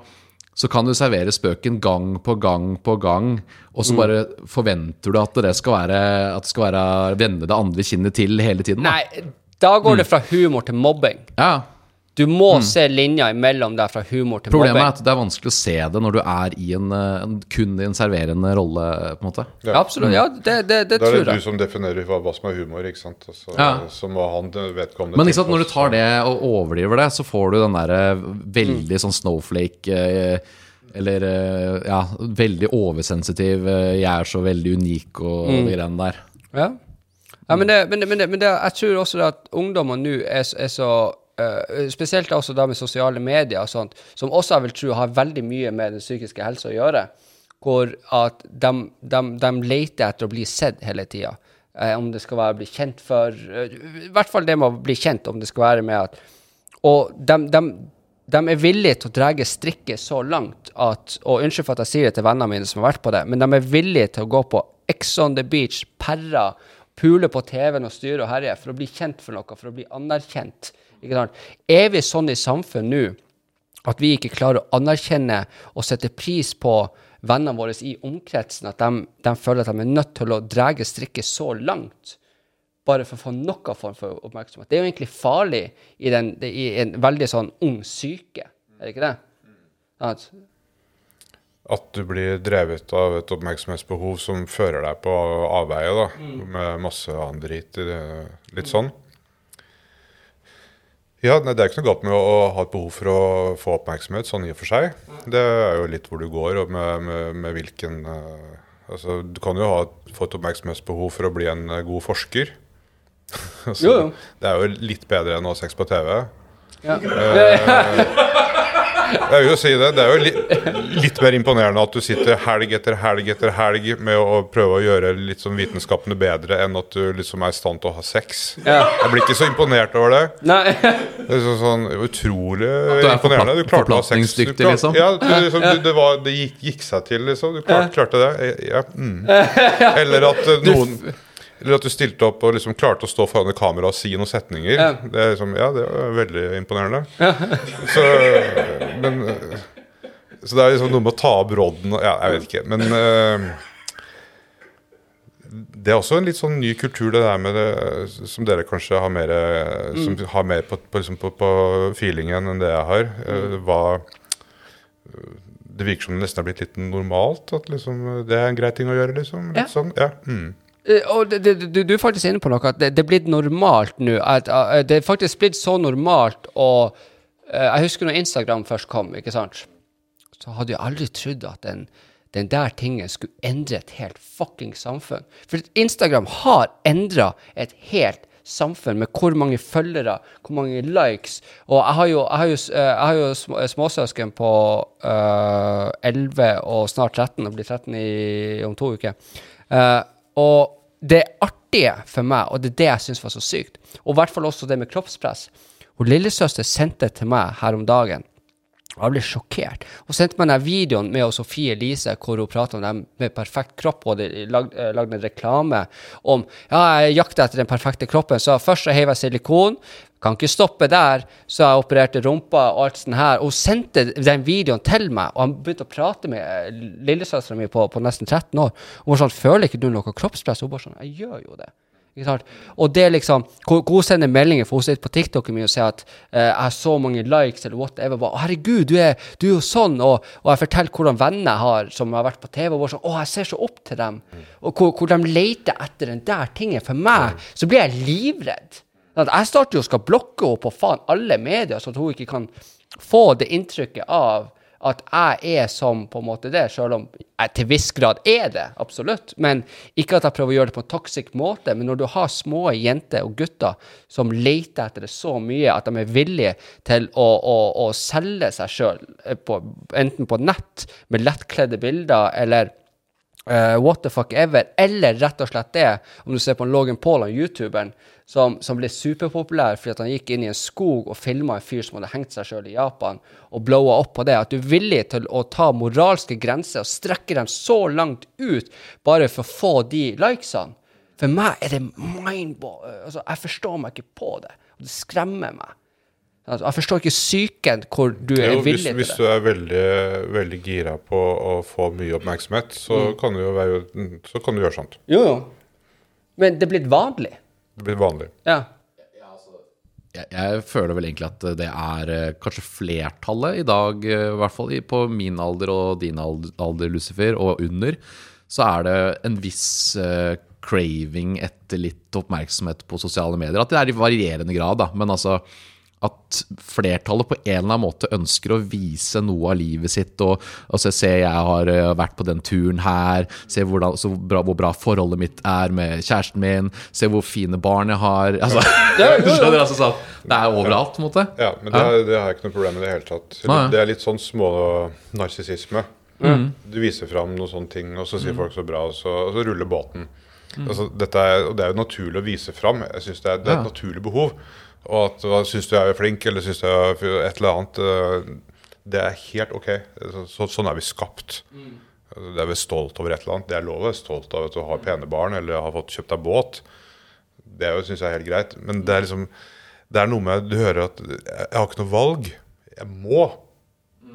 så kan du servere spøken gang på gang på gang, og Mm. så bare forventer du at det skal være, at det skal være vende det andre kinnet til hele tiden. Da. Nei, da går det fra humor til mobbing. Ja, Du må se linja imellom der fra humor til Mm. Problemet er at det er vanskelig å se det når du er i en, eh, en, kun i en serverende rolle, på en måte. Ja, absolutt. Ja, det, det, det Da er det du som definerer hva, hva som er humor, ikke sant. Altså, Ja. så må han vedkommende Men ikke sant, når du tar det og overdriver det, så får du den derre veldig sånn snowflake eh, Eller eh, ja, veldig oversensitiv eh, 'jeg er så veldig unik' og de greiene der. Ja. ja men, det, men, det, men, det, men det, jeg tror også det at ungdommer nå er, er så eh, Spesielt også da med sosiale medier og sånt, som også jeg vil tro har veldig mye med den psykiske helsa å gjøre. Hvor at de, de, de leter etter å bli sett hele tida. Eh, om det skal være å bli kjent for uh, I hvert fall det med å bli kjent, om det skal være med at Og de, de, de er villige til å dra strikket så langt at Og unnskyld for at jeg sier det til vennene mine som har vært på det, men de er villige til å gå på Ex on the beach, perra, pule på TV-en og styre og herje for å bli kjent for noe, for å bli anerkjent. Er vi sånn i samfunn nå at vi ikke klarer å anerkjenne og sette pris på vennene våre i omkretsen, at de, de føler at de er nødt til å dra strikket så langt? bare for å få noe form for oppmerksomhet. Det er jo egentlig farlig i, den, i en veldig sånn ung syke, er det ikke det? At, At du blir drevet av et oppmerksomhetsbehov som fører deg på avveie, da, Mm. med masse annen drit i det. Litt sånn. Ja, nei, Det er ikke noe galt med å, å ha et behov for å få oppmerksomhet, sånn i og for seg. Det er jo litt hvor du går, og med, med, med hvilken uh, Altså, Du kan jo ha et, få et oppmerksomhetsbehov for å bli en uh, god forsker. Altså, Jo, jo. Det er jo litt bedre enn å ha sex på TV. Ja. Jeg vil jo si det. Det er jo litt, litt mer imponerende at du sitter helg etter helg etter helg med å prøve å gjøre litt sånn vitenskapene bedre, enn at du liksom er i stand til å ha sex. Ja. Jeg blir ikke så imponert over det. Nei. Det er sånn, sånn utrolig du er imponerende. Du klarte å ha sex. Du klarte- liksom? Ja, du, liksom, du, det, var, det gikk, gikk seg til, liksom. Du klarte, klarte det. Ja, mm. Eller at eh, noen eller at du stilte opp og liksom klarte å stå foran et kamera og si noen setninger. Ja. Det er liksom, ja, det var veldig imponerende. Så, men, eh, så det er liksom noe med å ta av brodden og Ja, jeg vet ikke. Men uh, det er også en litt sånn ny kultur, det der med det som dere kanskje har mer, som har mer på, på, liksom på, på feelingen enn det jeg har. Eh, Hva Det virker som det nesten har blitt litt normalt. At liksom, det er en grei ting å gjøre, liksom. Litt Ja. sånn, ja. Mm. Eh, Og det, du, du er faktisk inne på noe, at det, det er blitt normalt nå. At, eh, det er faktisk blitt så normalt å eh, Jeg husker når Instagram først kom, ikke sant? Så hadde jeg aldri trodd at den, den der tingen skulle endre et helt fucking samfunn. For Instagram har endra et helt samfunn med hvor mange følgere, hvor mange likes. Og jeg har jo, jeg har jo, eh, jeg har jo småsøsken på uh, 11 og snart 13, og blir 13 i, om to uker. Eh, og det artige for meg, og det er det jeg syns var så sykt, og i hvert fall også det med kroppspress Hun lillesøster sendte til meg her om dagen jeg ble sjokkert. Hun sendte meg den videoen med Sofie Elise hvor hun prata om dem med perfekt kropp, og hadde lagde eh, en reklame om ja, jeg jakter etter den perfekte kroppen. Så først så heiv jeg silikon. Kan ikke stoppe der, så jeg opererte rumpa og alt sånt her. Og hun sendte den videoen til meg, og han begynte å prate med eh, lillesøstera mi på, på nesten 13 år. Hun var sånn 'Føler ikke du noe kroppspress?' Hun bare sånn 'Jeg gjør jo det'. Og det liksom Hun sender meldinger, for hun sitter på TikTok mye og sier at eh, 'jeg har så mange likes', eller whatever. Bare, 'Herregud, du er, du er jo sånn', og, og jeg forteller hvordan venner jeg har som har vært på TV, og bare sånn 'Å, jeg ser så opp til dem'. Og hvor, hvor de leter etter den der tingen. For meg så blir jeg livredd. Sånn jeg starter jo og skal blokke henne på faen alle medier, så at hun ikke kan få det inntrykket av at jeg er som på en måte det, selv om jeg til viss grad er det, absolutt. Men ikke at jeg prøver å gjøre det på en toxic måte. Men når du har små jenter og gutter som leter etter det så mye at de er villige til å, å, å selge seg sjøl, enten på nett med lettkledde bilder eller uh, what the fuck ever, eller rett og slett det, om du ser på Logan Paul, han youtuberen, som, som ble superpopulær fordi han gikk inn i en skog og filma en fyr som hadde hengt seg sjøl i Japan, og blowa opp på det. At du er villig til å ta moralske grenser og strekke dem så langt ut bare for å få de likesene. For meg er det mindball... Altså, jeg forstår meg ikke på det. Og det skremmer meg. Altså, jeg forstår ikke psyken hvor du er Jo, hvis, villig hvis til du er veldig, veldig gira på å få mye oppmerksomhet, så, Mm. kan, du jo være, så kan du gjøre sånt. Jo, jo. Men det er blitt vanlig. Det blir vanlig. Ja. Jeg, jeg føler vel egentlig at det er eh, kanskje flertallet i dag, eh, i hvert fall på min alder og din alder, alder, Lucifer, og under, så er det en viss eh, craving etter litt oppmerksomhet på sosiale medier. At det er i varierende grad, da. Men altså at flertallet på en eller annen måte ønsker å vise noe av livet sitt. Og, og se, jeg har eh, vært på den turen her. Se hvordan, så bra, hvor bra forholdet mitt er med kjæresten min. Se hvor fine barn jeg har. Altså, du skjønner altså sånn Det er overalt, på en måte. Ja, men det, er- det har jeg ikke noe problem med i det hele tatt. Det er litt sånn små narsissisme. Du viser fram noen sånne ting, og så sier folk så bra, og så, og så ruller båten. Altså, dette er, og det er jo naturlig å vise fram. Jeg synes det, er, det er et naturlig behov. Og at hva syns du jeg er flink, eller syns du jeg er et eller annet eh, Det er helt ok. Så, sånn er vi skapt. Mm. Det er vi stolt over et eller annet. Det er lov å være stolt av at du har pene barn eller har fått kjøpt deg båt. Det syns jeg er helt greit. Men det er liksom Det er noe med Du hører at jeg har ikke noe valg. Jeg må.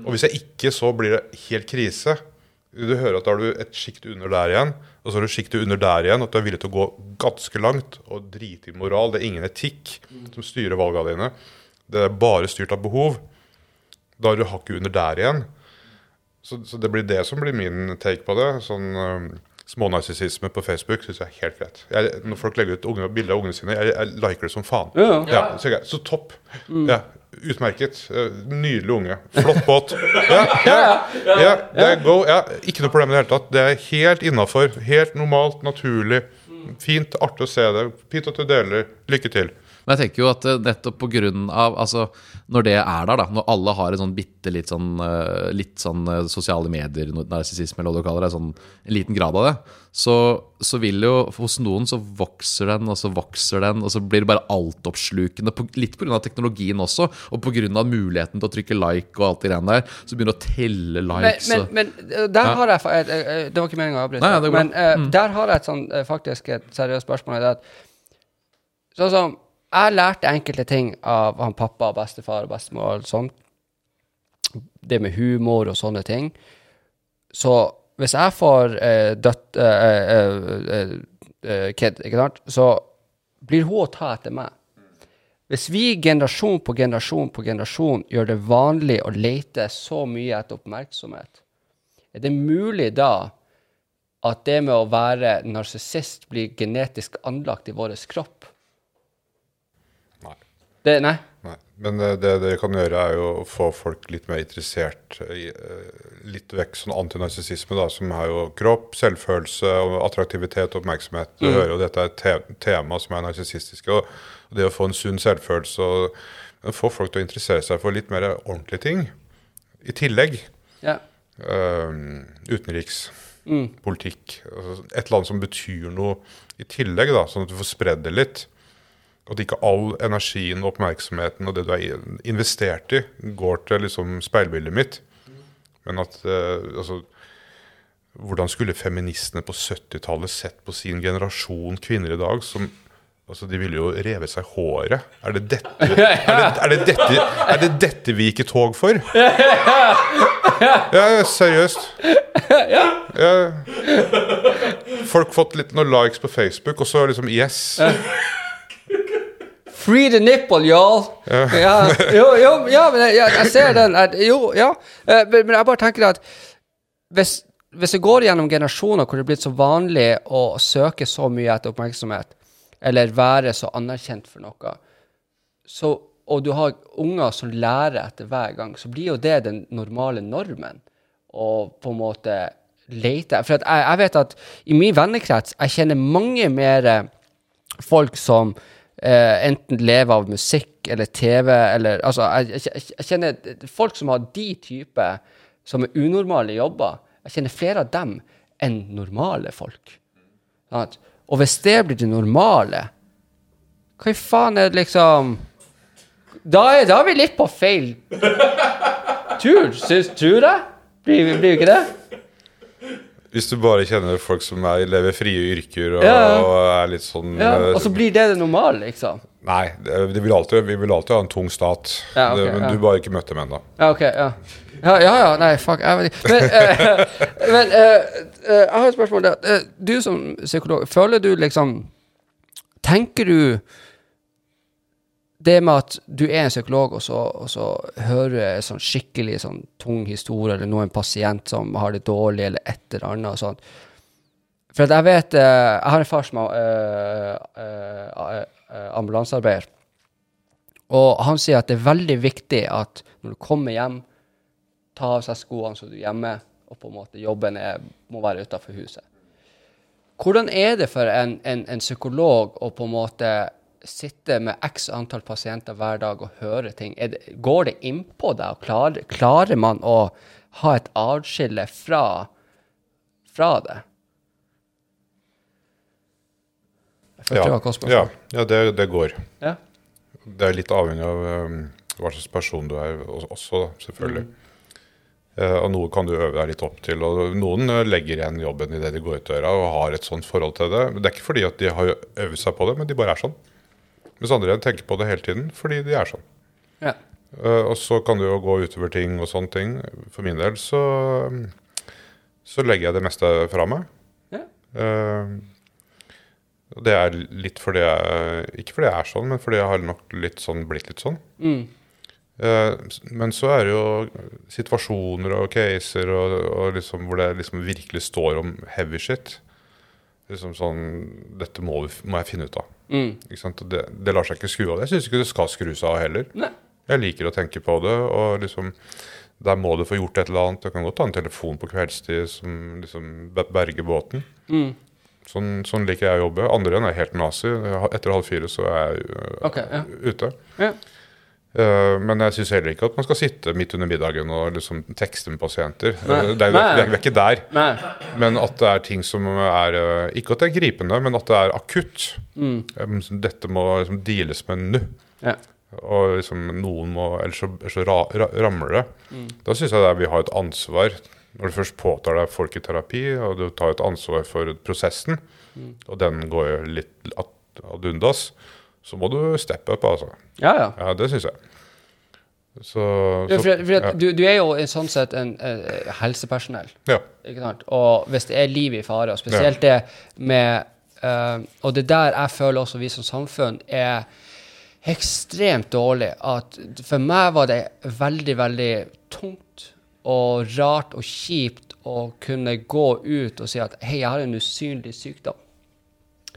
Og hvis jeg ikke, så blir det helt krise. Du hører at da har du et sjikt under der igjen, og så har du sjiktet under der igjen. At du er villig til å gå ganske langt og drite i moral. Det er ingen etikk som styrer valgene dine. Det er bare styrt av behov. Da har du hakket under der igjen. Så, så det blir det som blir min take på det. Sånn Smånarsissisme på Facebook syns jeg er helt greit. Jeg, når folk legger ut unge, bilder av ungene sine, jeg, jeg liker det som faen. Ja, Ja, så, så topp. Ja, utmerket. Eh, Nydelig unge. Flott båt. Ja, ja, ja, det er go. Ja, ikke noe problem i det hele tatt. Det er helt innafor. Helt normalt, naturlig. fint, artig å se det. Fint at du deler. Lykke til. Men jeg tenker jo at eh, nettopp på grunn av Altså, når det er der, da, når alle har en sånn bitte litt sånn eh, Litt sånn eh, sosiale medier, narsissisme, eller hva du kaller det, sånn en liten grad av det, så, så vil jo Hos noen så vokser den, og så vokser den, og så blir det bare altoppslukende. På, litt pga. teknologien også, og pga. muligheten til å trykke like og alt det greiene der. Så begynner du å telle likes. men, men, men der Ja. har jeg et- Det var ikke meningen å avbryte. Men. Mm. der har jeg et sånn, faktisk et seriøst spørsmål. det at Sånn som Jeg lærte enkelte ting av han pappa, bestefar og bestemor og sånn. Det med humor og sånne ting. Så hvis jeg får eh, dødt eh, eh, uh, kid, ikke sant, så blir hun å ta etter meg. Hvis vi generasjon på generasjon på generasjon gjør det vanlig å lete så mye etter oppmerksomhet, er det mulig da at det med å være narsissist blir genetisk anlagt i vår kropp? Det, nei? Nei. Men eh, det dere kan gjøre, er jo å få folk litt mer interessert i eh, Litt vekk sånn antinarsissisme, da, som er jo kropp, selvfølelse, og attraktivitet og oppmerksomhet. Du hører jo dette er et te tema som er narsissistiske. Og det å få en sunn selvfølelse og få folk til å interessere seg for litt mer ordentlige ting i tillegg. Ja. eh, utenriks, politikk. Altså et eller annet som betyr noe i tillegg, da, sånn at du får spredd det litt. At ikke all energien og oppmerksomheten og det du har investert i, går til liksom speilbildet mitt. Men at eh, altså, Hvordan skulle feministene på 70-tallet sett på sin generasjon kvinner i dag som Altså, De ville jo reve seg håret. Er det dette, er det, er det dette, er det dette vi gikk i tog for? Ja, seriøst. Ja. Folk fått litt noen likes på Facebook, og så liksom Yes. Free the nipple, y'all! Ja. Jo, jo, ja, men jeg, jeg, jeg ser den. Jeg, jo, ja. Eh, Men, jeg bare tenker at hvis, hvis det går gjennom generasjoner hvor det er blitt så vanlig å søke så mye etter oppmerksomhet, eller være så anerkjent for noe, så, og du har unger som lærer etter hver gang, så blir jo det den normale normen. Og på en måte lete For jeg, jeg vet at i min vennekrets jeg kjenner mange mer folk som eh, enten leve av musikk eller TV eller Altså, jeg, jeg, jeg kjenner folk som har de type som er unormale jobber. Jeg kjenner flere av dem enn normale folk. Sant? Og hvis det blir det normale, hva i faen er det liksom Da er, da er vi litt på feil tur, syns, tror jeg. Blir, blir vi ikke det? Hvis du bare kjenner folk som er, lever frie yrker og, Ja. og er litt sånn Ja, eh, og så blir det det normale, liksom. Nei, det, det vil alltid, vi vil alltid ha en tung stat. Ja, okay, det, men du bare ikke møtt dem ennå. Ja, OK. Ja, ja, ja. ja nei, fuck. Jeg vet ikke. Men, uh, men uh, jeg har et spørsmål. der. Du som psykolog, føler du liksom Tenker du det med at du er en psykolog, og så, og så hører en sånn skikkelig sånn tung historie, eller noen pasient som har det dårlig, eller et eller annet og sånt For jeg vet eh, Jeg har en far som er øh, øh, eh, ambulansearbeider. Og han sier at det er veldig viktig at når du kommer hjem, ta av seg skoene så du er hjemme, og på en måte jobben er, må være utafor huset. Hvordan er det for en, en, en psykolog å på en måte sitte med x antall pasienter hver dag og høre ting? Er det, går det innpå deg? og Klarer, klarer man å ha et atskille fra, fra det? Spørsmål. ja, ja det, det går. Ja. Det er litt avhengig av um, hva slags person du er også, selvfølgelig. selvfølgelig. Uh, og noe kan du øve deg litt opp til. Og noen eh, legger igjen jobben i det de går ut døra og har et sånt forhold til det. Det er ikke fordi at de har øvd seg på det, men de bare er sånn. Mens andre tenker på det hele tiden fordi de er sånn. Ja. Uh, og så kan det jo gå utover ting og sånne ting. For min del så, så legger jeg det meste fra meg. Ja. Uh, det er litt fordi jeg Ikke fordi jeg er sånn, men fordi jeg har nok litt sånn, blitt litt sånn. Mm. Eh, men så er det jo situasjoner og caser og, og liksom hvor det liksom virkelig står om heavy shit. Liksom sånn Dette må, må jeg finne ut av. Mm. Det, det lar seg ikke skru av. Jeg syns ikke det skal skrus av heller. Nei. Jeg liker å tenke på det, og liksom Der må du få gjort et eller annet. Du kan godt ta en telefon på kveldstid som liksom berger båten. Mm. Sånn, sånn liker jeg å jobbe. Andre igjen er helt nazi. Etter halv fire så er jeg øh, Ok, ja. ute. Ja. Eh, men jeg syns heller ikke at man skal sitte midt under middagen og liksom tekste med pasienter. Nei. Eh, Det er, vi, er, ikke der. Nei. Men at det er ting som er eh, Ikke at det er gripende, men at det er akutt. Mm. Dette må liksom deales med nå. Ja. Og liksom noen må Ellers så, så ra, ra, ramler det. Mm. Da syns jeg det er, vi har et ansvar. Når du først påtar deg folk i terapi, og du tar et ansvar for prosessen, Mm. og den går jo litt ad undas, så må du steppe opp, altså. Ja, ja. Ja, det syns jeg. Så, Ja, for, for ja. du, du er jo i sånn sett en eh, helsepersonell. ja. Og hvis det er liv i fare, og spesielt det med uh, Og det der jeg føler også vi som samfunn er ekstremt dårlig. At for meg var det veldig, veldig tungt og rart og kjipt å kunne gå ut og si at hei, jeg har en usynlig sykdom.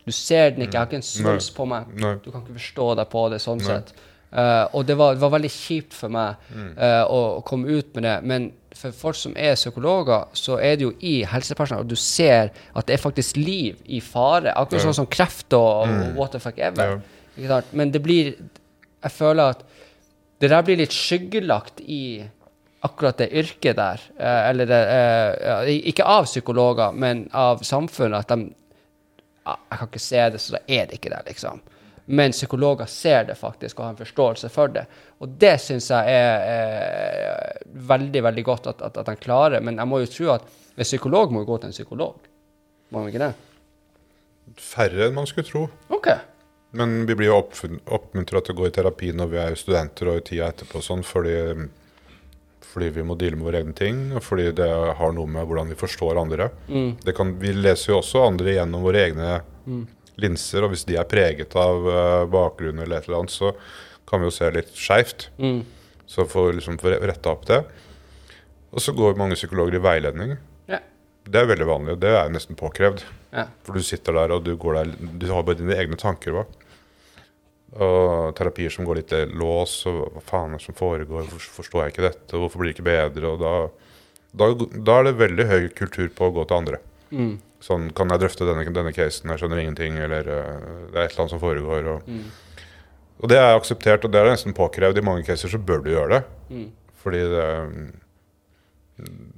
Du ser den ikke, jeg har ikke en svulst på meg. Nei. Du kan ikke forstå deg på det sånn sett. Uh, og det var, det var veldig kjipt for meg uh, å, å komme ut med det. Men for folk som er psykologer, så er det jo i helsepersonell, og du ser at det er faktisk liv i fare. Akkurat Ja. sånn som kreft og, og what the fuck ever. Ja. Men det blir Jeg føler at det der blir litt skyggelagt i akkurat det yrket der. Uh, eller det, eh, Ikke av psykologer, men av samfunnet. At de Jeg kan ikke se det, så da er det ikke der, liksom. Men psykologer ser det faktisk og har en forståelse for det. Og det syns jeg er, er veldig veldig godt at, at, at han klarer. Men jeg må jo tro at en psykolog må jo gå til en psykolog. Må han ikke det? Færre enn man skulle tro. OK. Men vi blir jo oppmuntra til å gå i terapi når vi er studenter og i tida etterpå, og sånn, fordi, fordi vi må deale med våre egne ting, og fordi det har noe med hvordan vi forstår andre. Mm. Det kan, vi leser jo også andre gjennom våre egne linser, og hvis de er preget av uh, bakgrunn eller et eller annet, så kan vi jo se litt skeivt. Mm. Så får liksom få retta opp det. Og så går mange psykologer i veiledning. Ja. Det er veldig vanlig, og det er nesten påkrevd. Ja. For du sitter der, og du, går der, du har bare dine egne tanker. Hva? Og terapier som går litt lås, og hva faen er det som foregår, forstår jeg ikke dette, hvorfor blir det ikke bedre? Og da, da, da er det veldig høy kultur på å gå til andre. Mm. Sånn, kan jeg drøfte denne, denne casen, jeg skjønner ingenting, eller eh, det er et eller annet som foregår. Og, Mm. og det er akseptert, og det er nesten påkrevd. I mange caser så bør du gjøre det. Mm. Fordi det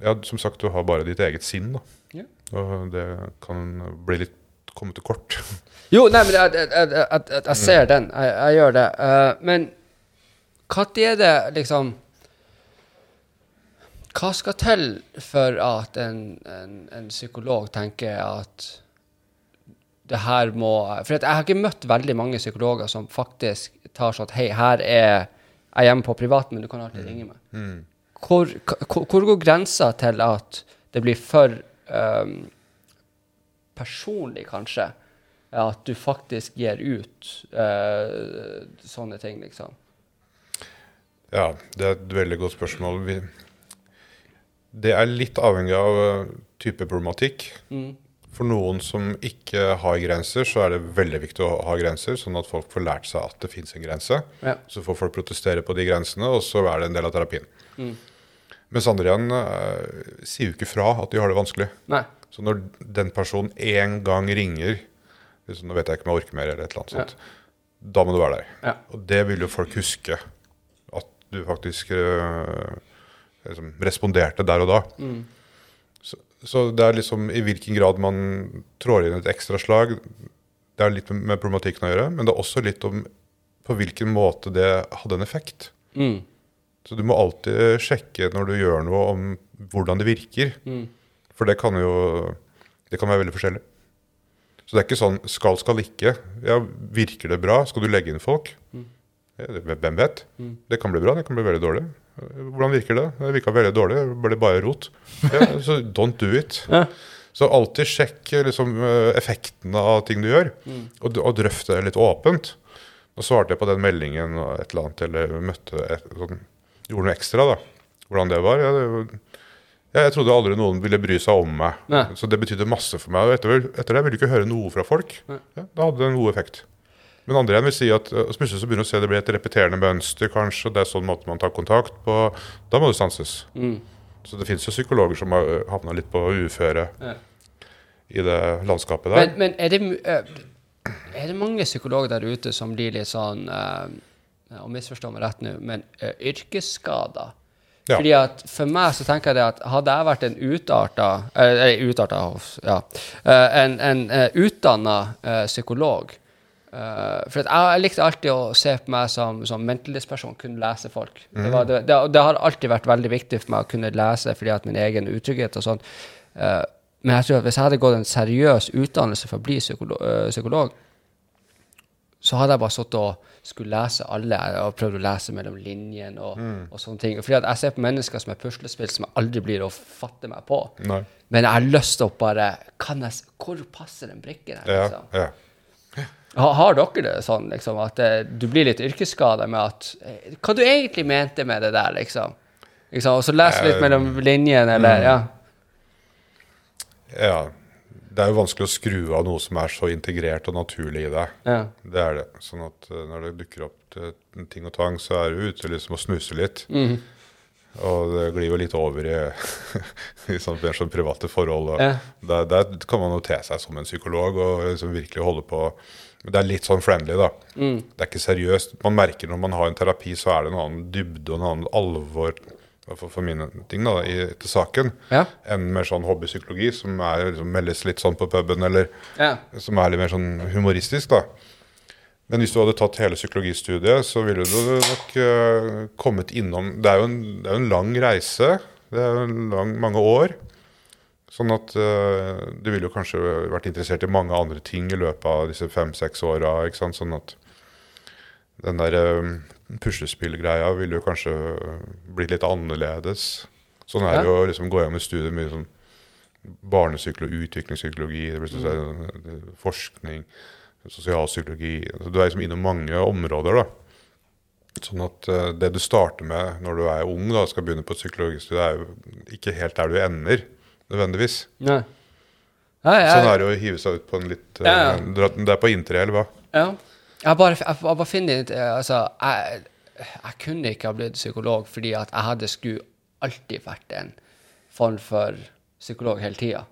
Ja, som sagt, du har bare ditt eget sinn, da. Yeah. Og det kan bli litt komme til kort. Jo, nei, men jeg, jeg, jeg, jeg, ser den. Jeg, gjør det. Uh, men når er det liksom Hva skal til for at en, en, en psykolog tenker at det her må For jeg har ikke møtt veldig mange psykologer som faktisk tar sånn at hei, her er jeg hjemme på privaten, men du kan alltid ringe meg. Hvor, hvor, hvor går grensa til at det blir for um, personlig, kanskje? At du faktisk gir ut uh, sånne ting, liksom. Ja, det er et veldig godt spørsmål. Vi, det er litt avhengig av eh, type problematikk. Mm. For noen som ikke har grenser, så er det veldig viktig å ha grenser, sånn at folk får lært seg at det fins en grense. Ja. Så får folk protestere på de grensene, og så er det en del av terapien. Mm. Mens andre igjen eh, sier jo ikke fra at de har det vanskelig. Nei. Så når den personen én gang ringer liksom, Nå vet jeg ikke om jeg orker mer, eller et eller annet sånt. Da må du være der. Ja. Og det vil jo folk huske. At du faktisk øh, liksom, responderte der og da. Mm. Så, så det er liksom i hvilken grad man trår inn et ekstra slag. Det er litt med, med problematikken å gjøre, men det er også litt om på hvilken måte det hadde en effekt. Mm. Så du må alltid sjekke når du gjør noe, om hvordan det virker. Mm. For det kan jo det kan være veldig forskjellig. Så det er ikke sånn skal, skal ikke. Ja, Virker det bra? Skal du legge inn folk? Ja, hvem vet? Det kan bli bra, det kan bli veldig dårlig. Hvordan virker det? Det virka veldig dårlig. Det ble bare rot. Ja, så don't do it. Ja. Så alltid sjekk liksom, eh, effektene av ting du gjør, og, d- og drøft det litt åpent. Nå svarte jeg på den meldingen og et eller annet, eller møtte et, sånn, gjorde noe ekstra. da. Hvordan det var. Ja, det, var- jeg trodde aldri noen ville bry seg om meg. Nei. Så det betydde masse for meg. Og etter, etter det ville du ikke høre noe fra folk. Ja, da hadde det en god effekt. Men andre igjen vil si at øh, plutselig så begynner du å se det blir et repeterende mønster, kanskje. Det er sånn måte man tar kontakt på. Da må det stanses. Mm. Så det fins jo psykologer som har øh, havna litt på uføre. Ja. i det landskapet der. Men, men er, det, eh, er det mange psykologer der ute som blir litt sånn Og misforstå meg rett nå, men yrkesskader? Ja. Fordi at For meg så tenker jeg at hadde jeg vært en utarta Eller utarta, ja. eh, en en uh, utdanna psykolog eh, For jeg, jeg likte alltid å se på meg som, som mentalist-person, kunne lese folk. Det, var, det, det, det har alltid vært veldig viktig for meg å kunne lese fordi at min egen utrygghet og sånn. Eh, men jeg tror at hvis jeg hadde gått en seriøs utdannelse for å bli psykolog, psykolog så hadde jeg bare sittet og skulle lese alle og prøvd å lese mellom linjene og, og sånne ting. Fordi at jeg ser på mennesker som er puslespill som jeg aldri blir å fatte meg på. Nei. Men jeg har lyst til å bare kan jeg, Hvor passer den brikken her? Liksom? ja. Ha, har dere det sånn liksom, at det, du blir litt yrkesskada med at eh, Hva du egentlig mente med det der, liksom? liksom og så lese litt Eh, mellom linjene, eller Ja. ja. Det er jo vanskelig å skru av noe som er så integrert og naturlig i deg. ja. Det er det. Sånn at eh, når det dukker opp ting og tang, så er du ute liksom og snuser litt. Mm. Og det glir jo litt over i, i sånn, mer sånn private forhold. Ja. der, der kan man jo te seg som en psykolog og liksom virkelig holde på det er litt sånn friendly, da. Mm. Det er ikke seriøst. Man merker når man har en terapi, så er det en annen dybde og en annen alvor fall for mine ting da, i, til saken, Ja. enn mer sånn hobbypsykologi, som er, liksom, meldes litt sånn på puben, eller ja. som er litt mer sånn humoristisk, da. Men hvis du hadde tatt hele psykologistudiet, så ville du nok uh, kommet innom Det er jo en, det er en lang reise. Det er jo en lang, mange år. Sånn at uh, du ville jo kanskje vært interessert i mange andre ting i løpet av disse fem-seks åra. Sånn at den der uh, puslespillgreia ville jo kanskje blitt litt annerledes. Sånn er det jo å liksom gå gjennom et studie med sånn barnepsykologi, utviklingspsykologi, det blir sånn, eh, forskning, sosialpsykologi altså, Du er liksom innom mange områder, da. Sånn at uh, det du starter med når du er ung og skal begynne på et psykologistudie, er jo ikke helt der du ender, nødvendigvis. Nei. Nei, jeg, Sånn er det å hive seg ut på en litt uh, Ja, ja. Det er på eller hva? Ja. Jeg bare, jeg, jeg bare finner litt eh, Altså, jeg, jeg kunne ikke ha blitt psykolog fordi at jeg hadde skulle alltid vært en form for psykolog hele tida.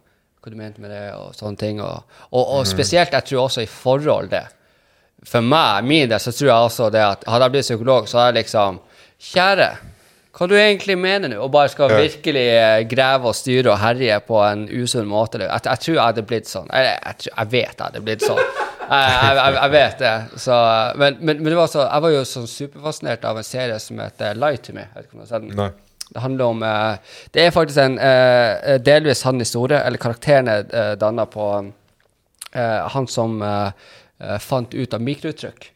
Hva du mente med det, og sånne ting. Og, og, og spesielt, jeg tror også i forhold det. For meg, min del, så tror jeg også det at hadde jeg blitt psykolog, så hadde jeg liksom Kjære, hva du egentlig mener nå? Og bare skal virkelig eh, grave og styre og herje på en usunn måte. Jeg, jeg tror jeg hadde blitt sånn. Jeg, jeg, jeg vet jeg hadde blitt sånn. Jeg, vet det. Så, men, men, men det var så, jeg var jo sånn superfascinert av en serie som heter Lie to me. Jeg vet ikke om du har sett den? Nei. Det handler om eh, Det er faktisk en eh, delvis sann historie, eller karakterene uh, danna på han som fant ut av mikrotrykk.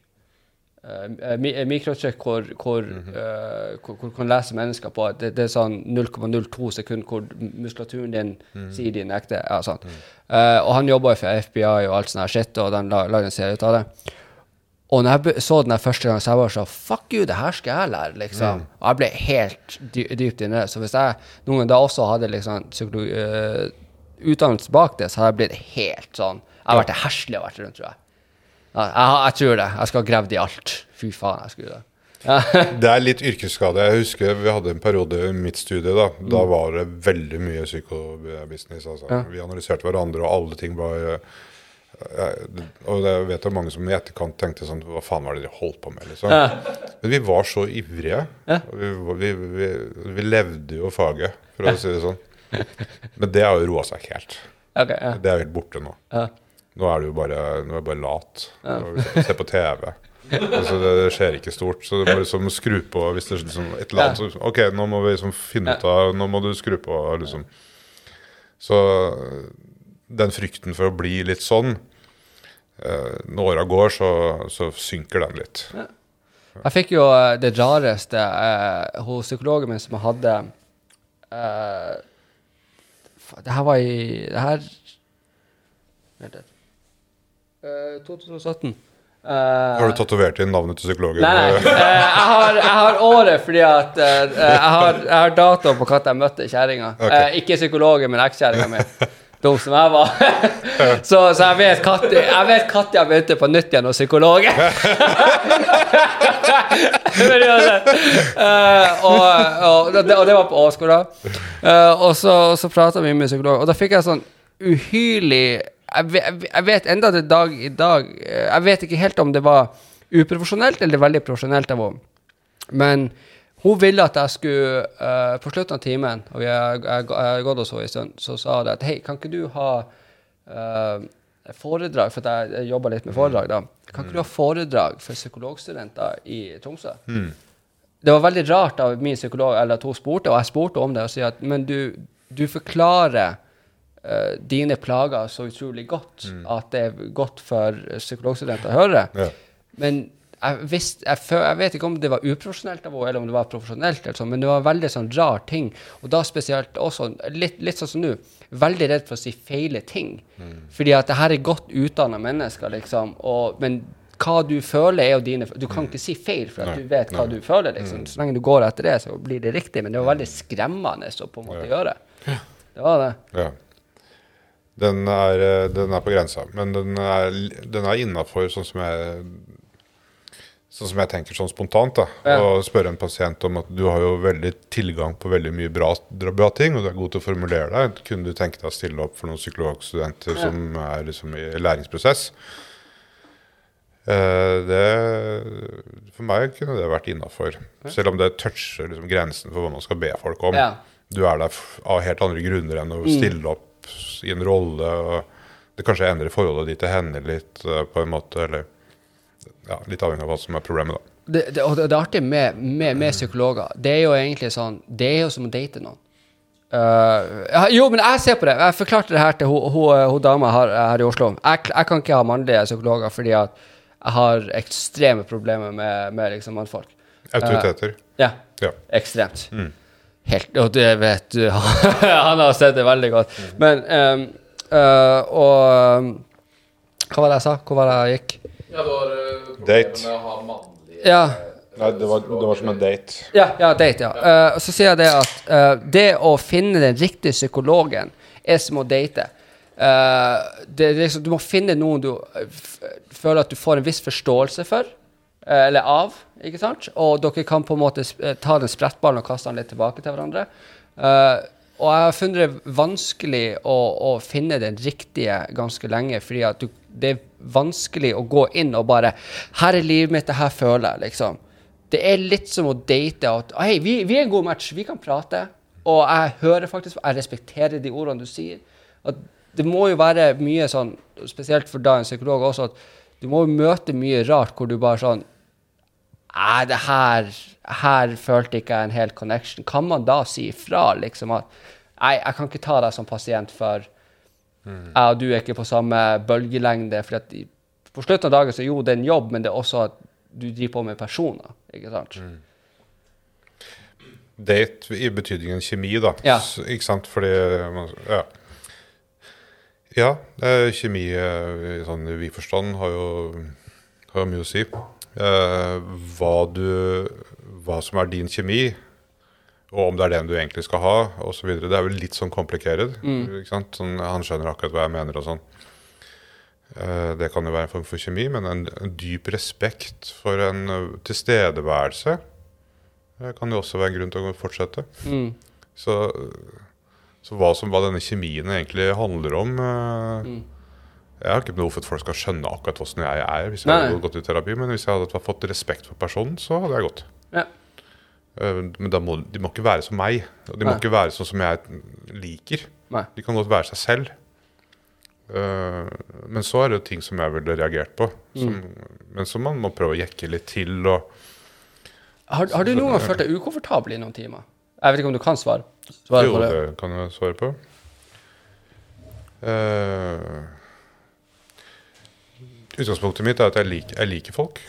Uh, mi, eh, mikrotrykk hvor, hvor, eh, hvor, hvor du kan lese mennesker på det, det er sånn 0,02 sekunder hvor muskulaturen din sier din ekte. Ja, sånn. Eh, og han jobba for FBI og alt sånt her shit, og de lagde en serie ut av det. Og når jeg så den første gang, så jeg var sånn Fuck you, det her skal jeg lære, liksom. Og jeg ble helt dy dypt inne. Så hvis jeg noen ganger da også hadde liksom eh, utdannelse bak det, så hadde jeg blitt helt sånn Jeg hadde vært det heslige vært rundt, tror jeg. Ja, jeg, jeg tror det. Jeg skal ha gravd i alt. Fy faen, jeg skulle det. Ja. Det er litt yrkesskade. Jeg husker vi hadde en periode i mitt studie. Da Da var det veldig mye psykobusiness. Altså. Mm. Ja. Vi analyserte hverandre, og alle ting var eh, eh, Og jeg vet er mange som i etterkant tenkte sånn Hva faen var det de holdt på med? Liksom. Men vi var så ivrige. Ja. Vi, vi, vi, vi levde jo faget, for å si det sånn. Men det har jo roa seg helt. Okay, ja. Det er helt borte nå. Ja. Nå er du jo bare, nå er bare lat. Og Se på TV. Altså, det, skjer ikke stort. Så du må liksom skru på hvis det er liksom et eller annet. Så, ok, nå må vi liksom finne ut av Nå må du skru på, liksom. Så den frykten for å bli litt sånn eh, Når åra går, så, så synker den litt. Jeg fikk jo eh, det rareste eh, hos psykologen min som jeg hadde eh, Det her var i Det her Vent. Eh, 2017. Uh, Har du tatovert inn navnet til psykologen? Nei, nei. Uh, jeg, har, jeg har året fordi at eh, jeg, har, jeg har dato på når jeg møtte kjerringa. Okay. Eh, ikke psykologen, men ekskjerringa mi. Dum som jeg var. så, så jeg vet når jeg vet jeg begynte på nytt igjen hos psykologen. Uansett. Eh, og, og, det, og det var på Åsgårda. Uh, og så, og så prata vi med psykolog, og da fikk jeg sånn uhyrlig jeg vet, jeg vet- enda til dag i dag eh, Jeg vet ikke helt om det var uprofesjonelt eller veldig profesjonelt av henne. Men hun ville at jeg skulle uh, På slutten av timen, og jeg har gått hos henne en stund, så sa hun at hei, kan ikke du ha uh, foredrag, for jeg, jeg jobber litt med foredrag, da. Kan ikke du ha foredrag for psykologstudenter i Tromsø? Det var veldig rart av min psykolog, eller at hun spurte, og jeg spurte om det, og sier at men du, du forklarer dine plager så utrolig godt at det er godt for psykologstudenter å høre. Ja. Men jeg, visste, jeg, jeg vet ikke om det var uprofesjonelt av henne, eller om det var profesjonelt, eller sånn, men det var veldig sånn rar ting. Og da spesielt også, litt, litt sånn som nå, veldig redd for å si feile ting. Fordi at det her er godt utdanna mennesker, liksom, og, men hva du føler, er jo dine Du kan ikke si feil, for at Nei, du vet hva du føler. liksom. Så lenge du går etter det, så blir det riktig. Men det var veldig skremmende å på en måte gjøre. Det var det. Ja. Den er, eh, den er på grensa, men den er, den er innafor sånn som jeg Sånn som jeg tenker sånn spontant. da, Ja. Å spørre en pasient om at du har jo veldig tilgang på veldig mye bra, bra ting, og du er god til å formulere deg. Kunne du tenke deg å stille opp for noen psykologstudenter Ja. som er liksom i læringsprosess? Eh, det, for meg kunne det vært innafor. Selv om det toucher liksom grensen for hva man skal be folk om. Ja. Du er der av helt andre grunner enn å stille opp i en rolle. og Det kanskje endrer forholdet ditt til henne litt, eh, på en måte. Eller ja, litt avhengig av hva som er problemet, da. det, det, det, artige artig med, med, med psykologer. Det er jo egentlig sånn Det er jo som å date noen. Uh, jo, men jeg ser på det. Jeg forklarte det her til hun, dama her, her i Oslo. Jeg, jeg kan ikke ha mannlige psykologer fordi at jeg har ekstreme problemer med, med liksom mannfolk. Autoriteter. Ja, Ja. ekstremt. Helt, og det vet du Han har sett det veldig godt. Men um, uh, Og ehm, Hva var det jeg sa? Hvor var det jeg gikk? Ja, det var uh, Date. med å ha mannlige Ja. Nei, det var, det var som en date. Ja, ja date, ja. Eh, og så sier jeg det at eh, det å finne den riktige psykologen er som å date. Det, liksom, du må finne noen du f føler at du får en viss forståelse for, eller av, ikke sant? Og dere kan på en måte eh, ta den sprettballen og kaste den litt tilbake til hverandre. Uh, og jeg har funnet det vanskelig å, å finne den riktige ganske lenge, fordi at du, det er vanskelig å gå inn og bare 'Her er livet mitt, det her føler jeg', liksom. Det er litt som å date. At, Hei, vi, vi er en god match, vi kan prate. Og jeg hører faktisk, jeg respekterer de ordene du sier. At det må jo være mye sånn, spesielt for da en psykolog også, at du må jo møte mye rart hvor du bare sånn Nei, det her, her følte ikke jeg en hel connection. Kan man da si ifra, liksom at Nei, jeg kan ikke ta deg som pasient, for jeg og du er ikke på samme bølgelengde. For at på slutten av dagen så jo, det er en jobb, men det er også at du driver på med personer. Ikke sant? Date i betydningen kjemi, da. Ja. Ikke sant? Fordi Ja. Ja, kjemi eh, i sånn vid forstand har jo, har mye å si. Eh, hva du Hva som er din kjemi, og om det er den du egentlig skal ha, osv. Det er vel litt sånn komplikert. Mm. Sånn, han skjønner akkurat hva jeg mener og sånn. Eh, Det kan jo være en form for kjemi, men en, en dyp respekt for en eh, tilstedeværelse det kan jo også være en grunn til å fortsette. Mm. Så, så hva, som, hva denne kjemien egentlig handler om eh, Jeg har ikke behov for at folk skal skjønne akkurat hvordan jeg er, hvis jeg Nei. hadde gått i terapi, men hvis jeg hadde fått respekt for personen, så hadde jeg gått. Ja. Eh, Men må, de må ikke være som meg. Og de må ikke være sånn som jeg liker. Nei. De kan godt være seg selv. Eh, men så er det jo ting som jeg ville reagert på, som, men som man må prøve å jekke litt til. og Har, har du noen gang følt deg ukomfortabel i noen timer? Jeg vet ikke om du kan svare. svare Jo, på det. det kan jeg svare på. Eh, utgangspunktet mitt er at jeg liker, jeg liker folk.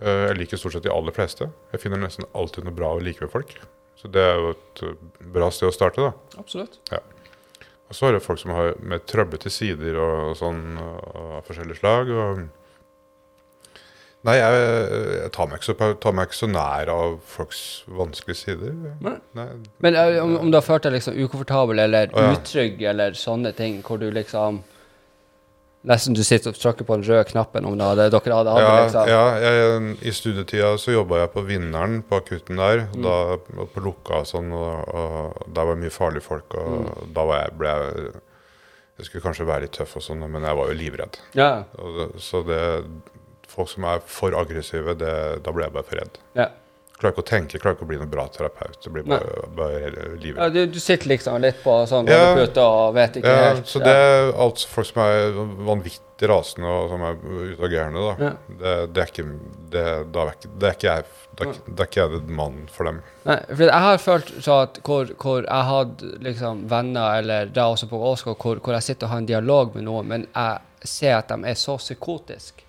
Eh, jeg liker stort sett de aller fleste. Jeg finner nesten alltid noe bra å like ved folk. Så det er jo et eh, bra sted å starte, da. Absolutt. Og så er det folk som har med trøblete sider og, og sånn av forskjellige slag. Og Nei, jeg, jeg tar, meg ikke så, tar meg ikke så nær av folks vanskelige sider. Nei. Nei, Men eh, om, om du har følt deg liksom ukomfortabel eller ja. utrygg eller sånne ting, hvor du liksom Nesten du sitter og trykker på den røde knappen om det hadde, dere hadde hatt Ja, liksom. ja jeg, I studietida så jobba jeg på Vinneren, på akutten der. Mm. Da, på lukka og sånn, og, og der var det mye farlige folk. Og Mm. da var jeg, ble jeg jeg skulle kanskje være litt tøff og sånn, men jeg var jo livredd. Ja. Og så det Folk som er for aggressive, det, da blir jeg bare for redd. ja. Klarer ikke å tenke, klarer ikke å bli noen bra terapeut. Det blir bare, bare ja du, du sitter liksom litt på sånn Ja. og vet ikke Ja, helt. så det er altså folk som er vanvittig rasende og som er utagerende, da. Ja. Det, det er ikke det, da er ikke, det er ikke jeg det er, ikke- er ikke jeg mannen for dem. Nei, for jeg har følt sånn at hvor, hvor jeg hadde liksom venner, eller da også på Åsgård, hvor, hvor jeg sitter og har en dialog med noen, men jeg ser at de er så psykotiske.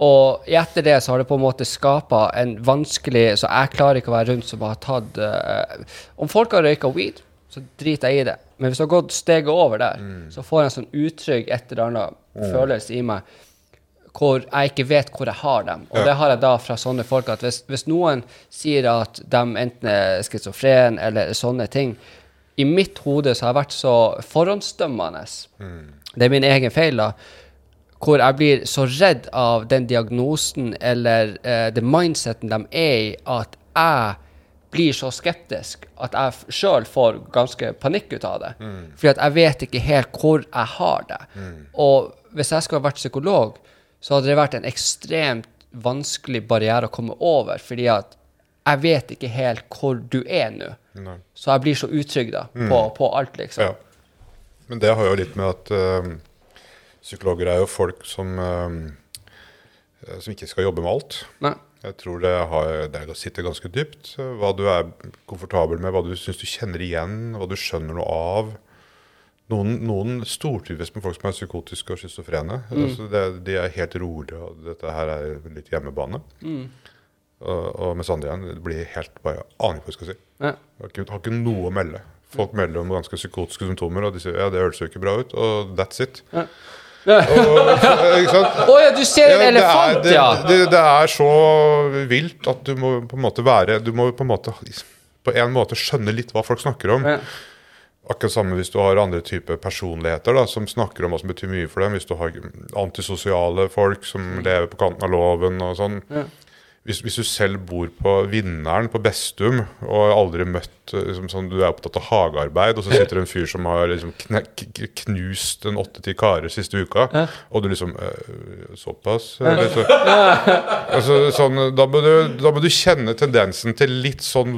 Og etter det så har det på en måte skapa en vanskelig Så jeg klarer ikke å være rundt som har tatt uh, Om folk har røyka weed, så driter jeg i det. Men hvis du har gått steget over der, så får jeg en sånn utrygg et eller annet følelse i meg hvor jeg ikke vet hvor jeg har dem. Og Ja. det har jeg da fra sånne folk at hvis, hvis noen sier at de enten er schizofren eller sånne ting I mitt hode så har jeg vært så forhåndsdømmende. Det er min egen feil, da. Hvor jeg blir så redd av den diagnosen eller uh, det mindseten de er i, at jeg blir så skeptisk at jeg sjøl får ganske panikk ut av det. Fordi at jeg vet ikke helt hvor jeg har det. Og hvis jeg skulle ha vært psykolog, så hadde det vært en ekstremt vanskelig barriere å komme over, fordi at jeg vet ikke helt hvor du er nå. Nei. Så jeg blir så utrygg da, på, på alt, liksom. Ja. Men det har jo litt med at eh, psykologer er jo folk som eh, som ikke skal jobbe med alt. Nei. Jeg tror det, har, det sitter ganske dypt. Hva du er komfortabel med, hva du syns du kjenner igjen, hva du skjønner noe av. Noen, noen stortrives med folk som er psykotiske og schizofrene. Altså det, de er helt rolige, og dette her er litt hjemmebane. Og, og mens andre igjen blir helt bare Aner ikke hva jeg skal si. Ja. Har ikke, har ikke noe å melde. Folk melder om ganske psykotiske symptomer, og de sier ja, det høres jo ikke bra ut, og that's it. Ja. Å ja, du ser en Ja, det elefant, det, ja! Det, det er så vilt at du må på en måte være Du må på en måte på en måte skjønne litt hva folk snakker om. Ja. Akkurat samme hvis du har andre typer personligheter da, som snakker om hva som betyr mye for dem. Hvis du har antisosiale folk som lever på kanten av loven og sånn. Ja. Hvis, hvis du selv bor på Vinneren på Bestum og aldri møtt eh, liksom, sånn, Du er opptatt av hagearbeid, og så sitter det en fyr som har liksom, knust en åtte-ti karer siste uka, og du liksom eh, Såpass? Eller så, altså, sånn, da, må du, da må du kjenne tendensen til litt sånn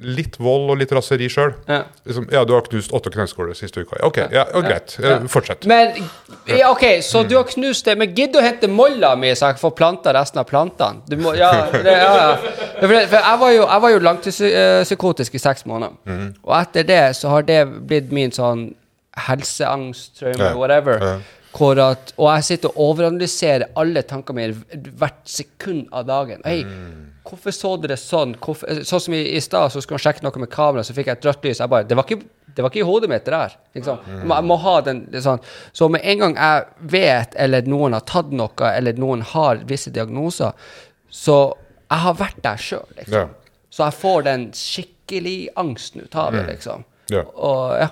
Litt vold og litt raseri sjøl. Ja. Liksom, ja, du har knust åtte kneskåler siste uka. Ok, ja, ja greit. Eh, Fortsett. Men OK, så du har knust det, men gidd å hente molla mi så jeg kan få planta resten av plantene? Du må, ja, det. For, for jeg var jo, jeg var jo langtidspsykotisk i seks måneder. Og etter det så har det blitt min sånn helseangst, traume, whatever. at, og jeg sitter og overanalyserer alle tankene mine hvert sekund av dagen. Hei, hvorfor så dere sånn? Hvorfor, sånn som i, i stad, så skulle han sjekke noe med kamera, så fikk jeg et rødt lys. Jeg bare, det var ikke, det var ikke i hodet mitt, det der. Liksom. Jeg må- Jeg må ha den sånn. Så med en gang jeg vet, eller noen har tatt noe, eller noen har visse diagnoser, så jeg har vært der sjøl, liksom. Ja. Så jeg får den skikkelig angsten ut av det, liksom. Ja. Og ja.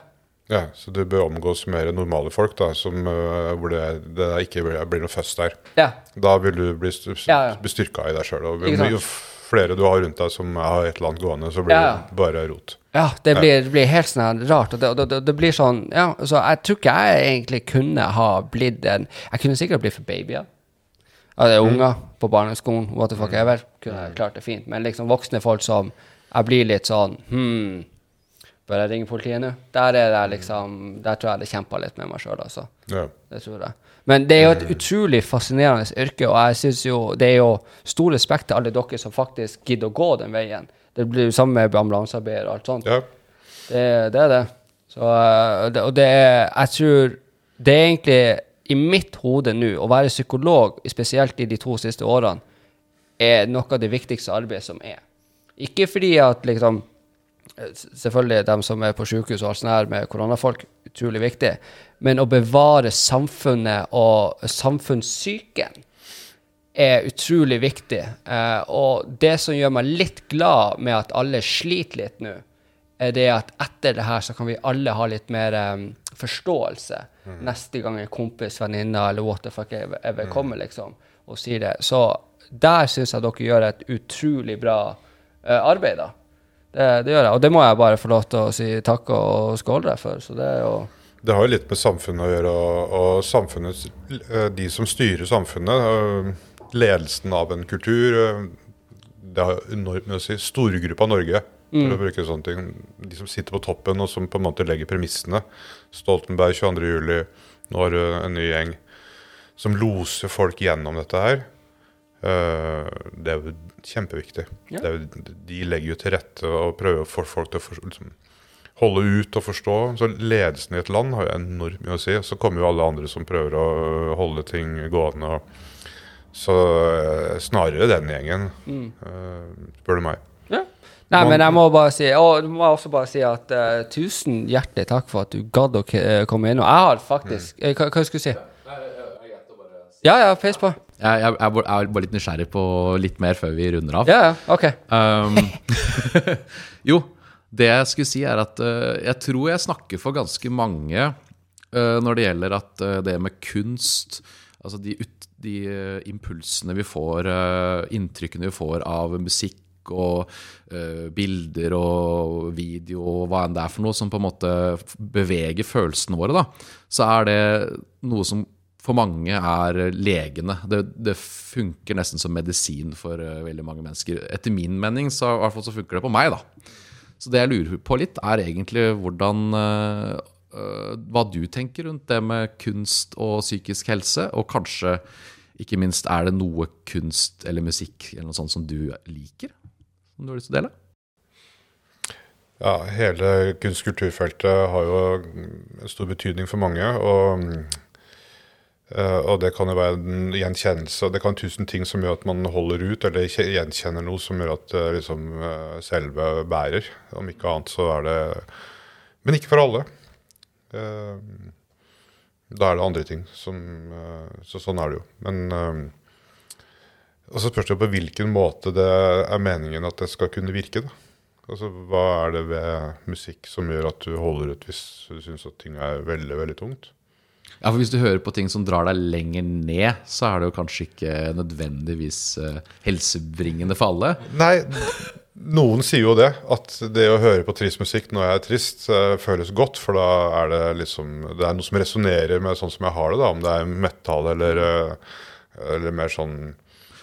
Ja, Så du bør omgås mer normale folk, da, som, eh, hvor det, det ikke blir, blir noe fest der. Ja. Da vil du bli, st Ja, ja. bli styrka i deg sjøl. Jo flere du har rundt deg som har et eller annet gående, så blir Ja, det bare rot. Ja, det blir, det blir helt sånn rart. Og det, det, det, det blir sånn Ja, så jeg tror ikke jeg egentlig kunne ha blitt en Jeg kunne sikkert blitt for babyer. Altså unger på barneskolen, what the fuck ever. Kunne jeg klart det fint. Men liksom voksne folk som Jeg blir litt sånn Hm, bør jeg ringe politiet nå? Der er det liksom Der tror jeg det kjempa litt med meg sjøl, altså. Ja. Det tror jeg. Men det er jo et utrolig fascinerende yrke, og jeg synes jo det er jo stor respekt til alle dere som faktisk gidder å gå den veien. Det blir jo samme med ambulansearbeidere og alt sånt. ja. Det, det er det. Så, øh, det. Og det er Jeg tror det er egentlig i mitt hode nå å være psykolog, spesielt i de to siste årene, er noe av det viktigste arbeidet som er. Ikke fordi at liksom eh, Selvfølgelig de som er på sykehus og alt sånt her med koronafolk, utrolig viktig. Men å bevare samfunnet og samfunnssyken er utrolig viktig. Eh, og det som gjør meg litt glad med at alle sliter litt nå, er det at etter det her så kan vi alle ha litt mer em, forståelse neste gang en kompis, venninne eller what the fuck ever, mm. kommer liksom, og sier det. Så der syns jeg dere gjør et utrolig bra eh, arbeid, da. Det, det gjør jeg, og det må jeg bare få lov til å si takk og skåle for. Så det er jo Det har jo litt med samfunnet å gjøre, og, og eh, de som styrer samfunnet, eh, ledelsen av en kultur eh, Det har enormt å si. Storgruppa Norge, for å bruke sånne ting. De som sitter på toppen og som på en måte legger premissene. Stoltenberg 22.07. Nå har du en ny gjeng som loser folk gjennom dette her. Eh, det er jo kjempeviktig. Ja. Det er jo, de legger jo til rette og prøver å få folk til å for, liksom, holde ut og forstå. Så ledelsen i et land har jo enormt mye å si. Og så kommer jo alle andre som prøver å holde ting gående. Og, så eh, snarere den gjengen, eh, spør du meg. Ja. Nei, men jeg må bare si Og du må også bare si at uh, tusen hjertelig takk for at du gadd å komme inn. Og jeg har faktisk mm. Hva, hva skulle du si? Ja, ja, pes på. Jeg, jeg, jeg er bare litt nysgjerrig på litt mer før vi runder av. Ja, ja, ok. Um, jo, det jeg skulle si er at uh, jeg tror jeg snakker for ganske mange uh, når det gjelder at uh, det med kunst Altså de, ut, de impulsene vi får, inntrykkene vi får av musikk og bilder og video og hva enn det er for noe som på en måte beveger følelsene våre, da, så er det noe som for mange er legene. Det, det funker nesten som medisin for eh, veldig mange mennesker. Etter min mening så, så funker det på meg, da. Så det jeg lurer på litt, er egentlig hvordan eh, eh, Hva du tenker rundt det med kunst og psykisk helse, og kanskje ikke minst er det noe kunst eller musikk eller noe sånt som du liker? Som du har lyst til å dele? Ja, hele kunst-kulturfeltet har jo stor betydning for mange. Og, eh, og det kan jo være en gjenkjennelse. Det kan være tusen ting som gjør at man holder ut, eller gjenkjenner noe som gjør at eh, liksom, eh, selve bærer. Om ikke annet så er det Men ikke for alle. Eh, Da er det andre ting som eh, Så sånn er det jo. Men eh, og så spørs det på hvilken måte det er meningen at det skal kunne virke. da. Altså, Hva er det ved musikk som gjør at du holder ut hvis du syns at ting er veldig veldig tungt? Ja, for Hvis du hører på ting som drar deg lenger ned, så er det jo kanskje ikke nødvendigvis eh, helsebringende for alle. Nei, noen sier jo det. At det å høre på trist musikk når jeg er trist, eh, føles godt. For da er det liksom Det er noe som resonnerer med sånn som jeg har det. da Om det er metal eller, eh, eller mer sånn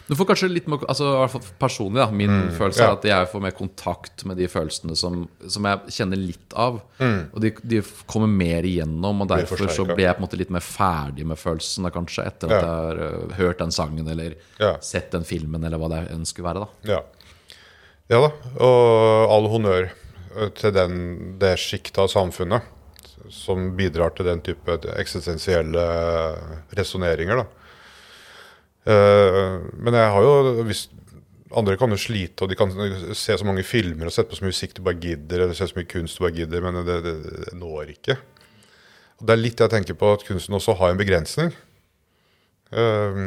Du får kanskje litt mer, altså i hvert fall personlig da, Min følelse ja. er at jeg får mer kontakt med de følelsene som, som jeg kjenner litt av. Og de, de kommer mer igjennom, og derfor så blir jeg på en måte litt mer ferdig med følelsene kanskje etter at jeg har uh, hørt den sangen eller Ja. sett den filmen eller hva det enn skulle være. da Ja. ja da. Og all honnør eh, til den, det sjiktet av samfunnet som bidrar til den type eksistensielle resonneringer. da. Eh, men jeg har jo hvis Andre kan jo slite, og de kan se så mange filmer og sette på så mye musikk du bare gidder, eller se så mye kunst du bare gidder, men det, det, det når ikke. Og Det er litt jeg tenker på at kunsten også har en begrensning. Eh,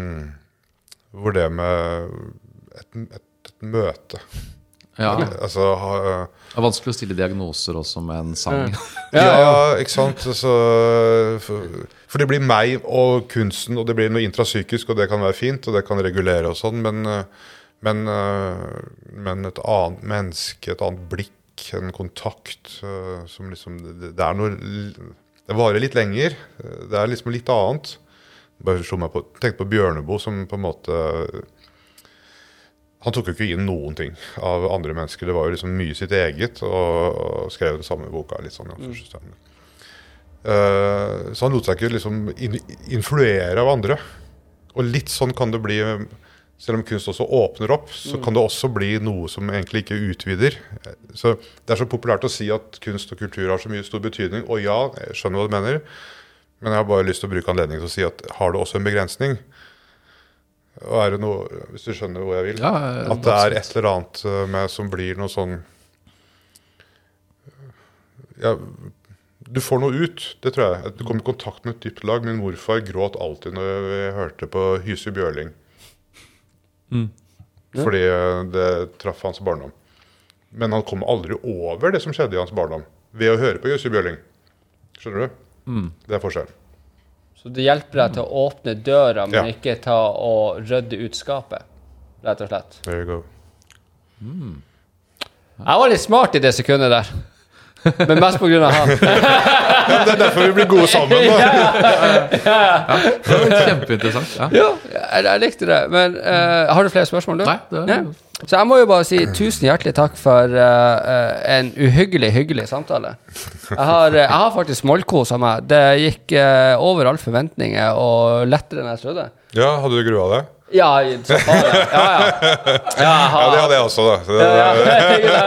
hvor det med et, et, et møte Ja, Det Altså ha, er vanskelig å stille diagnoser også med en sang. ja, ikke sant. Så, for, for det blir meg og kunsten, og det blir noe intrapsykisk, og det kan være fint, og det kan regulere og sånn, men, eh, men, eh, men et annet menneske, et annet blikk, en kontakt eh, som liksom Det, det er noe Det varer litt lenger. Det er liksom litt annet. Bare slo meg på, tenkte på Bjørneboe som på en måte han tok jo ikke inn noen ting av andre mennesker. Det var jo liksom mye sitt eget, og, og skrev den samme boka. litt sånn, ja. Eh, så han lot seg ikke liksom influere av andre. Og litt sånn kan det bli, selv om kunst også åpner opp, så kan det også bli noe som egentlig ikke utvider. Så Det er så populært å si at kunst og kultur har så mye stor betydning. Og ja, jeg skjønner hva du mener, men jeg har bare lyst til å bruke anledningen til å si at har det også en begrensning? Og er det noe, hvis du skjønner hvor jeg vil? Ja, At det er et eller annet eh, med som blir noe sånn ja, Du får noe ut, det tror jeg. At Du kommer i kontakt med et dypt lag. Min morfar gråt alltid når vi hørte på Hysi Bjørling. Fordi eh, det traff hans barndom. Men han kom aldri over det som skjedde i hans barndom ved å høre på Hysi Bjørling. Skjønner du? Det er forskjellen. Så det hjelper deg til å åpne døra, men Ja. ikke ta og rydde ut skapet. Rett og slett. There you go. Jeg var litt smart i det sekundet der. Men mest på grunn av han. Ja, det er derfor vi blir gode sammen. da. Det kjempeinteressant. Ja. Ja, jeg, jeg likte det. Men uh, har du flere spørsmål, du? Nei, det er- Ja. Så jeg må jo bare si tusen hjertelig takk for uh, eh, en uhyggelig, hyggelig samtale. Jeg har, jeg har faktisk smålkosa meg. Det gikk uh, over all forventninger og lettere enn jeg trodde. Ja, hadde du grua deg? Ja, så faen, ja. Ja, ja. ja, det hadde jeg også, da. Det, Ja, ja.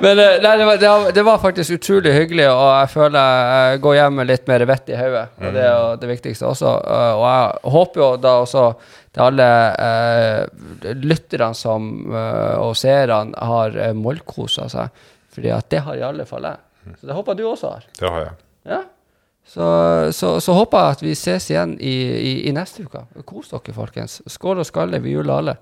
Men eh, nei, det, var, det, var, faktisk utrolig hyggelig, og jeg føler jeg går hjem med litt mer vett i hodet. Og det er jo det viktigste også. Eh, Og jeg håper jo da også til alle eh, lytterne som, eh, og seerne har uh, målkosa seg. Fordi at det har i alle fall jeg. Så det håper jeg du også har. det har jeg. Ja. Så, så, så håper jeg at vi ses igjen i, i, i neste uke. Kos dere, folkens. Skål og skalle. Vi juler alle.